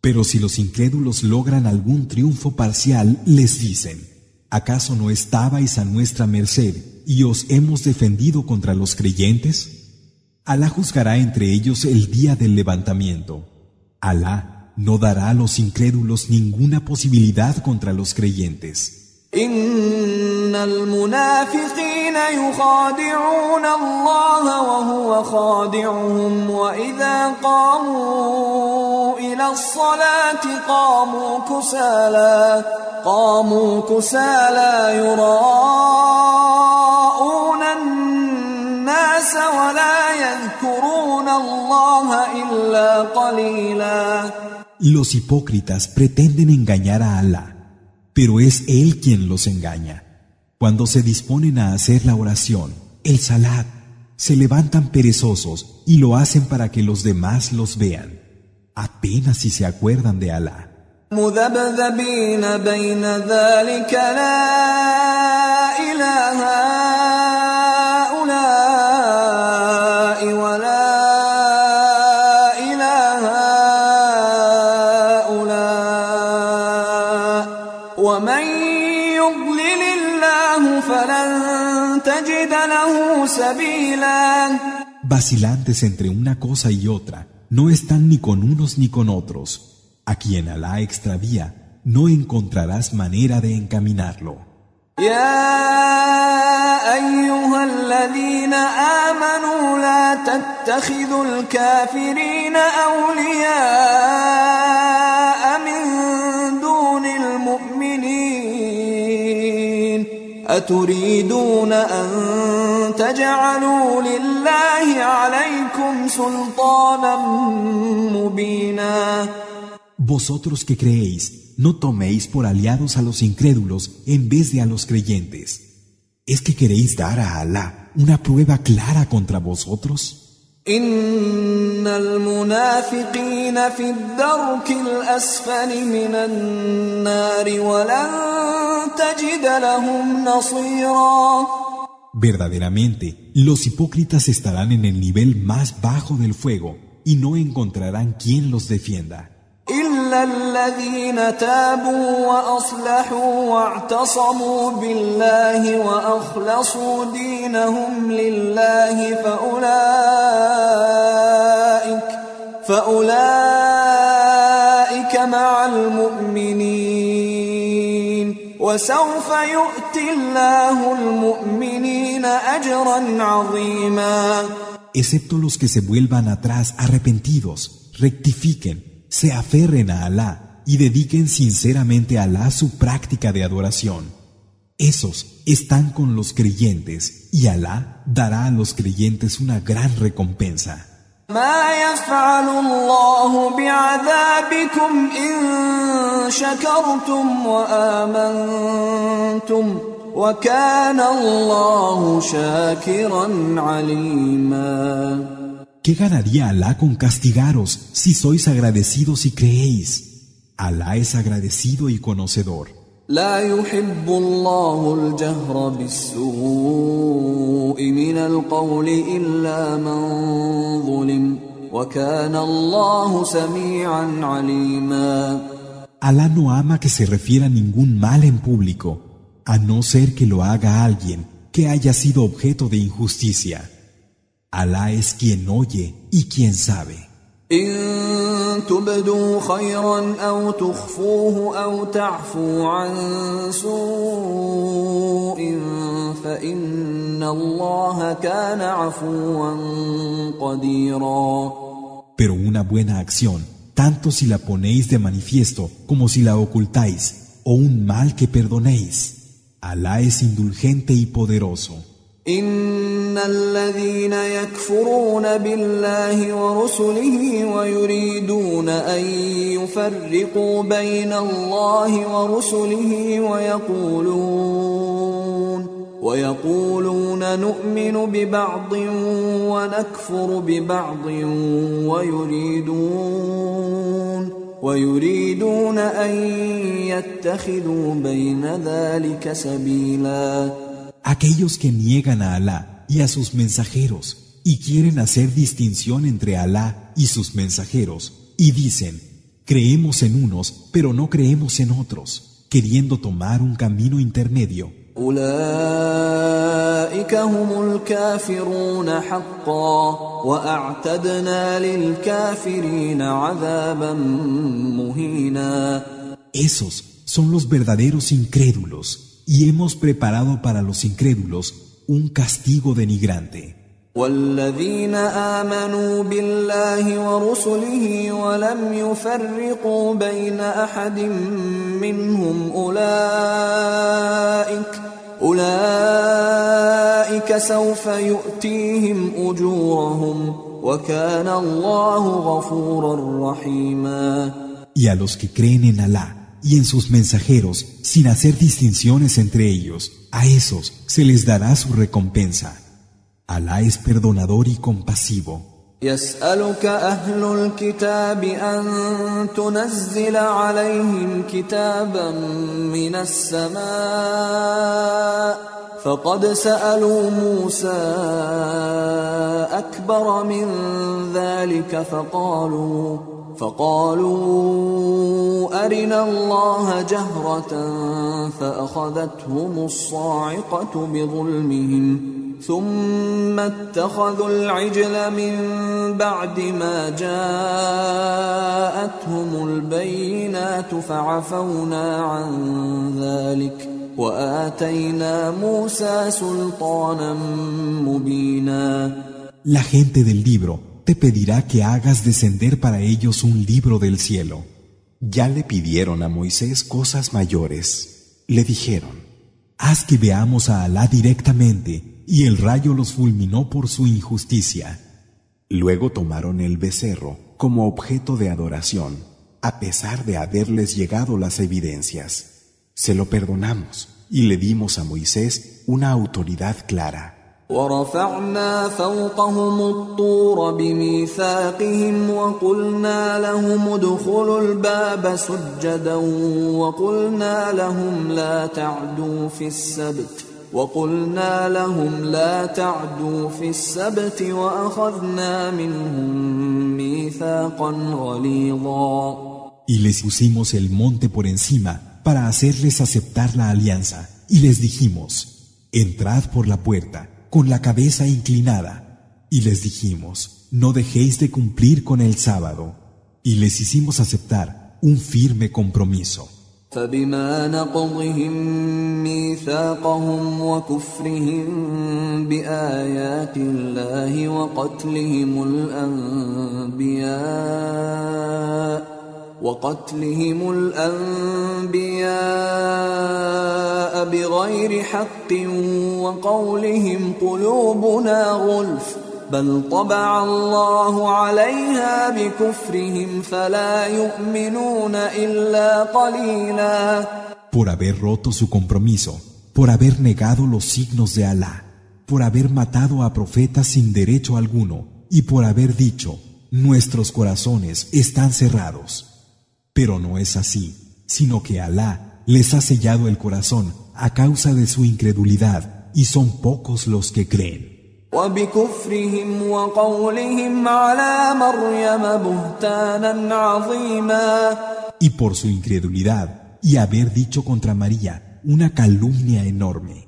Pero si los incrédulos logran algún triunfo parcial, les dicen, ¿acaso no estabais a nuestra merced y os hemos defendido contra los creyentes? Alá juzgará entre ellos el día del levantamiento. Alá no dará a los incrédulos ninguna posibilidad contra los creyentes. إن المنافقين يخادعون الله وهو خادعهم وإذا قاموا إلى الصلاة قاموا كسالى قاموا كسالى يراءون الناس ولا يذكرون الله إلا قليلا. Los hipócritas pretenden engañar a Alá, pero es Él quien los engaña. Cuando se disponen a hacer la oración, el salat, se levantan perezosos y lo hacen para que los demás los vean, apenas si se acuerdan de Alá. Vacilantes entre una cosa y otra, no están ni con unos ni con otros. A quien Alá extravía, no encontrarás manera de encaminarlo. يا أيها الذين آمنوا لا تتخذوا الكافرين أولياء أتريدون أن تجعلوا لله عليكم سلطانا مبينا Vosotros que creéis, no toméis por aliados a los incrédulos en vez de a los creyentes. ¿Es que queréis dar a Alá una prueba clara contra vosotros? إن المنافقين في الدرك الأسفل من النار ولن تجد لهم نصيرا Verdaderamente, los hipócritas estarán en el nivel más bajo del fuego y no encontrarán quien los defienda وسوف يؤتي الله المؤمنين أجرا عظيما Excepto los que se vuelvan atrás arrepentidos, rectifiquen, se aferren a Alá, y dediquen sinceramente a Alá su práctica de adoración. Esos están con los creyentes y Alá dará a los creyentes una gran recompensa. ¿Qué ganaría Alá con castigaros si sois agradecidos y creéis? Alá es agradecido y conocedor. Alá no ama que se refiera ningún mal en público a no ser que lo haga alguien que haya sido objeto de injusticia. Alá es quien oye y quien sabe. Pero una buena acción, tanto si la ponéis de manifiesto como si la ocultáis, o un mal que perdonéis, Alá es indulgente y poderoso. إن الذين يكفرون بالله ورسله ويريدون أن يفرقوا بين الله ورسله ويقولون ويقولون نؤمن ببعض ونكفر ببعض ويريدون ويريدون أن يتخذوا بين ذلك سبيلا Aquellos que niegan a Alá y a sus mensajeros y quieren hacer distinción entre Alá y sus mensajeros y dicen, creemos en unos pero no creemos en otros, queriendo tomar un camino intermedio. Esos son los verdaderos incrédulos y hemos preparado para los incrédulos un castigo denigrante. والذين آمنوا بالله ورسله ولم يفرقوا بين أحد منهم أولئك أولئك سوف يؤتيهم أجورهم وكان الله غفورا رحيما Y a los que creen en Allah y en sus mensajeros sin hacer distinciones entre ellos. A esos se les dará su recompensa. Alá es perdonador y compasivo. يسألك أهل الكتاب أن تنزل عليهم كتابا من السماء فقد سألوا موسى أكبر من ذلك فقالوا فقالوا أرنا الله جهرة فأخذتهم الصاعقة بظلمهم ثم اتخذوا العجل من بعد ما جاءتهم البينات فعفونا عن ذلك وآتينا موسى سلطانا مبينا. La gente del libro te pedirá que hagas descender para ellos un libro del cielo. Ya le pidieron a Moisés cosas mayores. Le dijeron, haz que veamos a Alá directamente, y el rayo los fulminó por su injusticia. Luego tomaron el becerro como objeto de adoración, a pesar de haberles llegado las evidencias. Se lo perdonamos y le dimos a Moisés una autoridad clara. ورفعنا فوقهم الطور بميثاقهم وقلنا لهم ادخلوا الباب سجدا وقلنا لهم لا تعدوا في السبت وقلنا لهم لا تعدوا في السبت وأخذنا منهم ميثاقا غليظا. Y les pusimos el monte por encima para hacerles aceptar la alianza. Y les dijimos, entrad por la puerta con la cabeza inclinada. Y les dijimos, no dejéis de cumplir con el sábado. Y les hicimos aceptar un firme compromiso. فبما نقضهم ميثاقهم وكفرهم بآيات الله وقتلهم الأنبياء وقتلهم الانبياء بغير حق وقولهم قلوبنا غلف بل طبع الله عليها بكفرهم فلا يؤمنون الا قليلا Por haber roto su compromiso, por haber negado los signos de Alá, por haber matado a profetas sin derecho alguno y por haber dicho, nuestros corazones están cerrados. Pero no es así, sino que Alá les ha sellado el corazón a causa de su incredulidad y son pocos los que creen. وبكفرهم وقولهم على مريم بهتانا عظيما Y por su incredulidad y haber dicho contra María una calumnia enorme.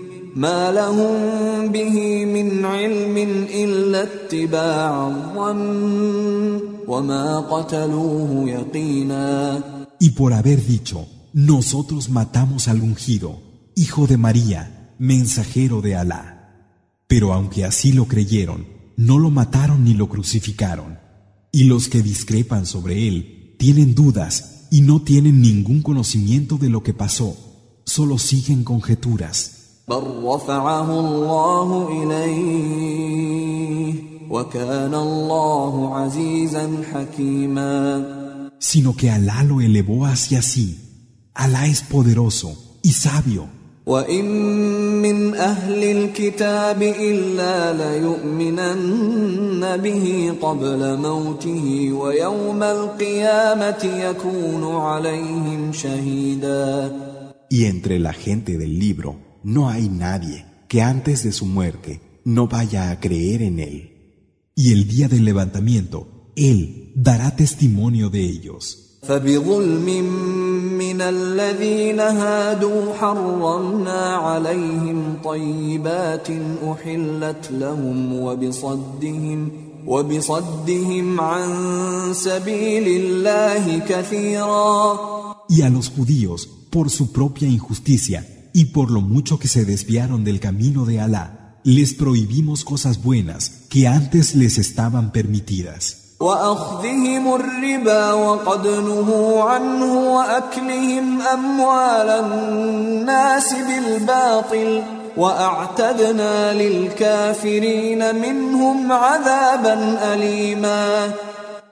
ما لهم به من علم إلا اتباع الظن وما قتلوه يقينا Y por haber dicho, nosotros matamos al ungido, hijo de María, mensajero de Alá. Pero aunque así lo creyeron, no lo mataron ni lo crucificaron. Y los que discrepan sobre él tienen dudas y no tienen ningún conocimiento de lo que pasó, solo siguen conjeturas. بل رفعه الله إليه وكان الله عزيزا حكيما Sino que Alá lo elevó hacia sí. Alá es poderoso y sabio. وإن من أهل الكتاب إلا ليؤمنن به قبل موته ويوم القيامة يكون عليهم شهيدا Y entre la gente del libro no hay nadie que antes de su muerte no vaya a creer en él. Y el día del levantamiento, Él dará testimonio de ellos. فبظلم من الذين هادوا حرمنا عليهم طيبات أحلت لهم وبصدهم وبصدهم عن سبيل الله كثيرا Y a los judíos, por su propia injusticia y por lo mucho que se desviaron del camino de Alá, les prohibimos cosas buenas que antes les estaban permitidas.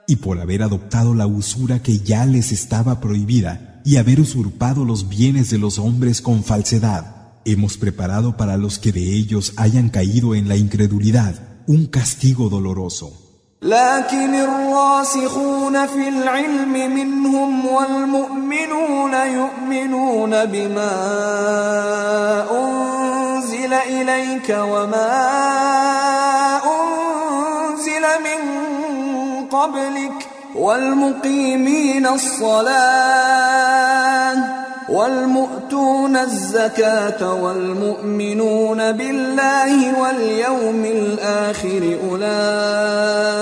Y por haber adoptado la usura que ya les estaba prohibida, y haber usurpado los bienes de los hombres con falsedad, hemos preparado para los que de ellos hayan caído en la incredulidad un castigo doloroso. لكن الراسخون في العلم منهم والمؤمنون يؤمنون بما أنزل إليك وما أنزل من قبلك والمقيمين الصلاة والمؤتون الزكاة والمؤمنون بالله واليوم الآخر أولئك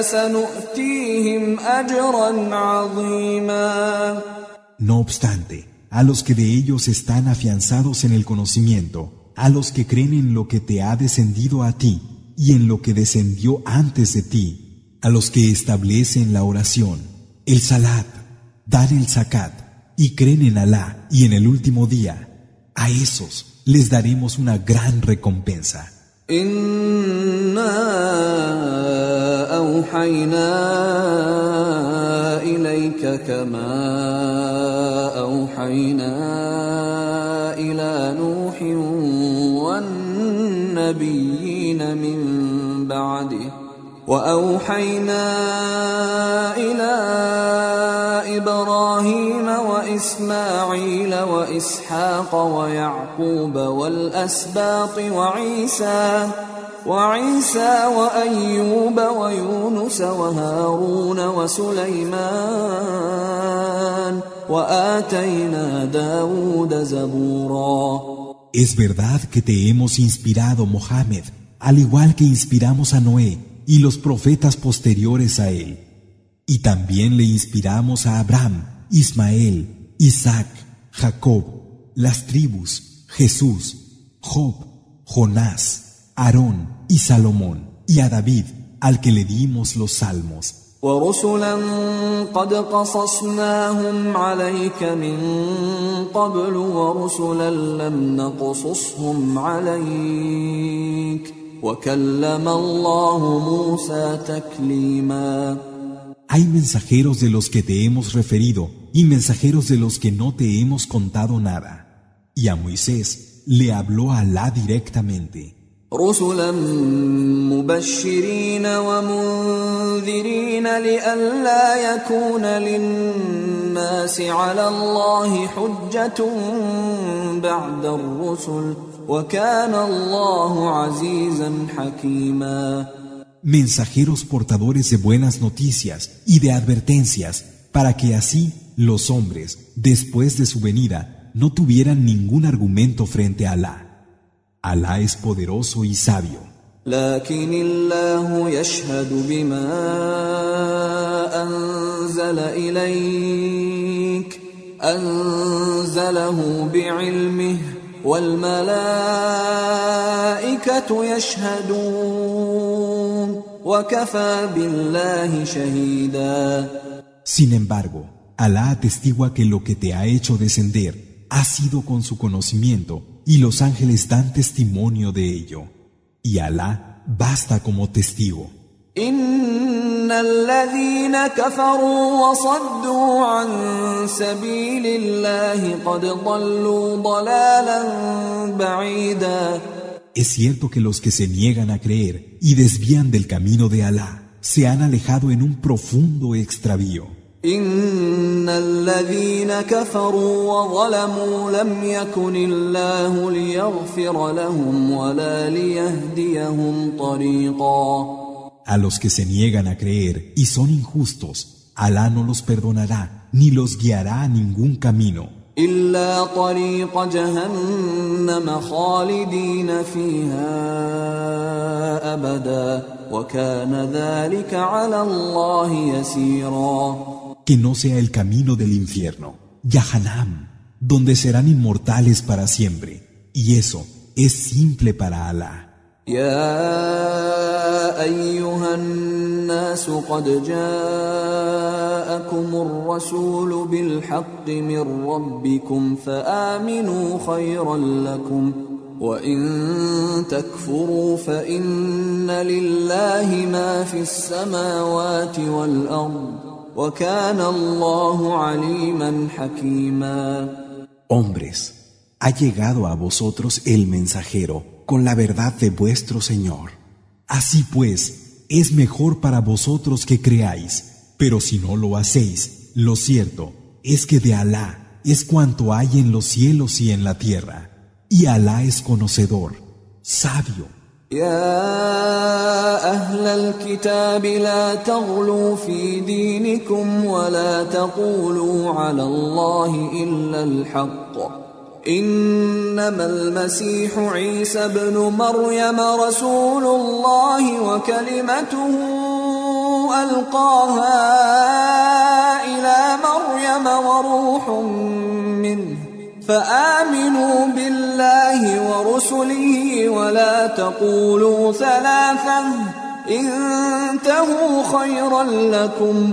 سنؤتيهم أجرا عظيما No obstante, a los que de ellos están afianzados en el conocimiento, a los que creen en lo que te ha descendido a ti y en lo que descendió antes de ti, a los que establecen la oración, el salat, dan el zakat y creen en Alá y en el último día, a esos les daremos una gran recompensa. وأوحينا إلى إبراهيم وإسماعيل وإسحاق ويعقوب والأسباط وعيسى وعيسى وأيوب ويونس وهارون وسليمان وآتينا داود زبورا. Es verdad que te hemos inspirado, Mohammed, al igual que inspiramos a Noé y los profetas posteriores a él. Y también le inspiramos a Abraham, Ismael, Isaac, Jacob, las tribus, Jesús, Job, Jonás, Aarón y Salomón, y a David, al que le dimos los salmos. ورسلا قد قصصناهم عليك من قبل ورسلا لم نقصصهم عليك وكلم الله موسى تكليما Hay mensajeros de los que te hemos referido y mensajeros de los que no te hemos contado nada. Y a Moisés le habló Alá directamente. رسلا مبشرين ومنذرين لئلا يكون للناس على الله حجة بعد الرسل وكان الله عزيزا حكيما mensajeros portadores de buenas noticias y de advertencias, para que así los hombres, después de su venida, no tuvieran ningún argumento frente a Alá. Alá es poderoso y sabio. لكن الله يشهد بما أنزل إليك أنزله بعلمه والملائكة يشهدون وكفى بالله شهيدا Sin embargo, Alá atestigua que lo que te ha hecho descender ha sido con su conocimiento y los ángeles dan testimonio de ello. Y Alá basta como testigo. إن الذين كفروا وصدوا عن سبيل الله قد ضلوا ضلالا بعيدا Es cierto que los que se niegan a creer y desvían del camino de Alá se han alejado en un profundo extravío. إن الذين كفروا وظلموا لم يكن الله ليغفر لهم ولا ليهديهم طريقا A los que se niegan a creer y son injustos, Alá no los perdonará ni los guiará a ningún camino. إلا طريق جهنم خالدين فيها أبدا وكان ذلك على الله يسيرا que no sea el camino del infierno, Yahanam, donde serán inmortales para siempre, y eso es simple para Alá. يا أيها الناس قد جاءكم الرسول بالحق من ربكم فآمنوا خيرا لكم وإن تكفروا فإن لله ما في السماوات والأرض وكان الله عليما حكيما. Hombres, ha llegado a vosotros el mensajero con la verdad de vuestro Señor. Así pues, es mejor para vosotros que creáis, pero si no lo hacéis, lo cierto es que de Alá es cuanto hay en los cielos y en la tierra, y Alá es conocedor, sabio. يا أهل الكتاب لا تغلوا في دينكم ولا تقولوا على الله إلا الحق إنما المسيح عيسى ابن مريم رسول الله وكلمته ألقاها إلى مريم وروح منه فآمنوا بالله ورسله ولا تقولوا ثلاثة انتهوا خيرا لكم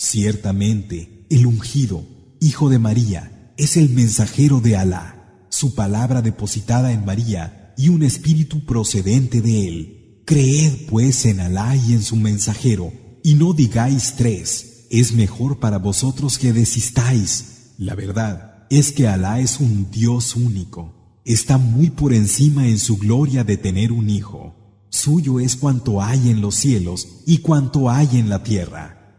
Ciertamente, el ungido, hijo de María, es el mensajero de Alá su palabra depositada en María y un espíritu procedente de él. Creed pues en Alá y en su mensajero, y no digáis tres, es mejor para vosotros que desistáis. La verdad es que Alá es un Dios único, está muy por encima en su gloria de tener un hijo. Suyo es cuanto hay en los cielos y cuanto hay en la tierra,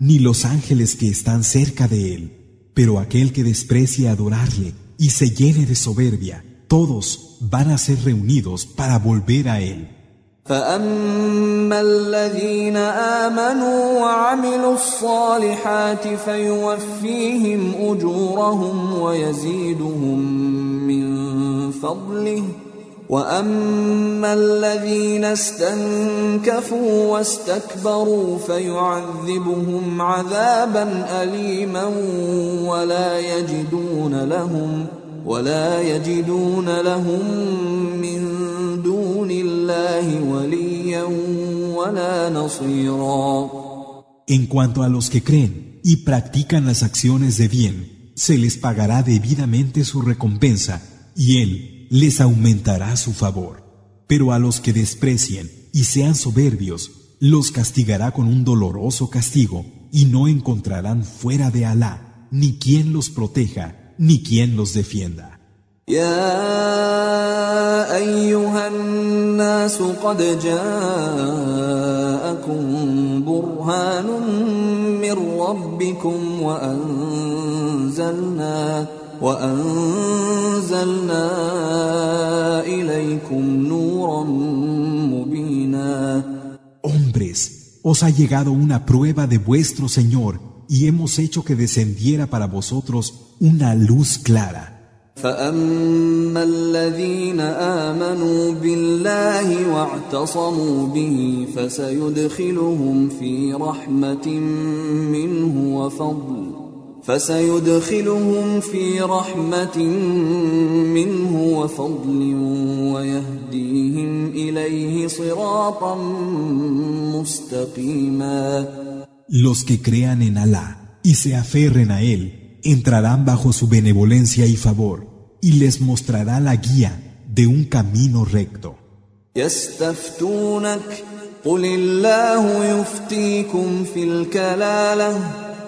ni los ángeles que están cerca de él. Pero aquel que desprecie adorarle y se llene de soberbia, todos van a ser reunidos para volver a él. فأما الذين آمنوا وعملوا الصالحات فيوفيهم أجورهم ويزيدهم من فضله واما الذين استنكفوا واستكبروا فيعذبهم عذابا اليما ولا يجدون لهم ولا يجدون لهم من دون الله وليا ولا نصيرا. En cuanto a los que creen y practican las acciones de bien, se les pagará debidamente su recompensa, y Él les aumentará su favor. Pero a los que desprecien y sean soberbios, los castigará con un doloroso castigo y no encontrarán fuera de Alá ni quien los proteja ni quien los defienda. Hombres, os ha llegado una prueba de vuestro Señor y hemos hecho que descendiera para vosotros una luz clara. فأما الذين آمنوا بالله واعتصموا به فسيدخلهم في رحمة منه وفضل فسيدخلهم في رحمة منه وفضل ويهديهم إليه صراطا مستقيما Los que crean en Alá y se aferren a Él entrarán bajo su benevolencia y favor y les mostrará la guía de un camino recto. يستفتونك قل الله يفتيكم في الكلاله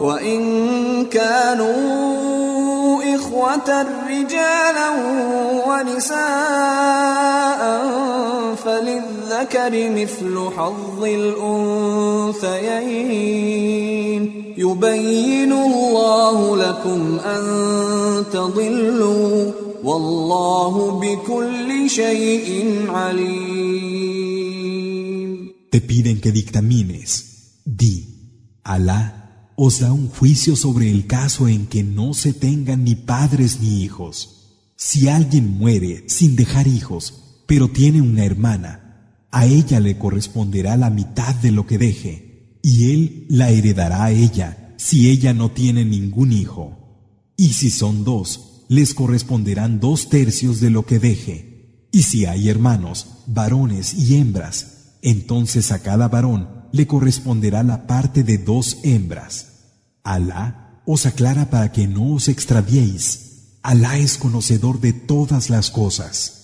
وإن كانوا إخوة رجالا ونساء فللذكر مثل حظ الأنثيين يبين الله لكم أن تضلوا والله بكل شيء عليم Te piden que dictamines. Di, Alá os da un juicio sobre el caso en que no se tengan ni padres ni hijos. Si alguien muere sin dejar hijos, pero tiene una hermana, a ella le corresponderá la mitad de lo que deje, y él la heredará a ella si ella no tiene ningún hijo. Y si son dos, les corresponderán dos tercios de lo que deje. Y si hay hermanos, varones y hembras, entonces a cada varón le corresponderá la parte de dos hembras. Alá os aclara para que no os extraviéis. Alá es conocedor de todas las cosas.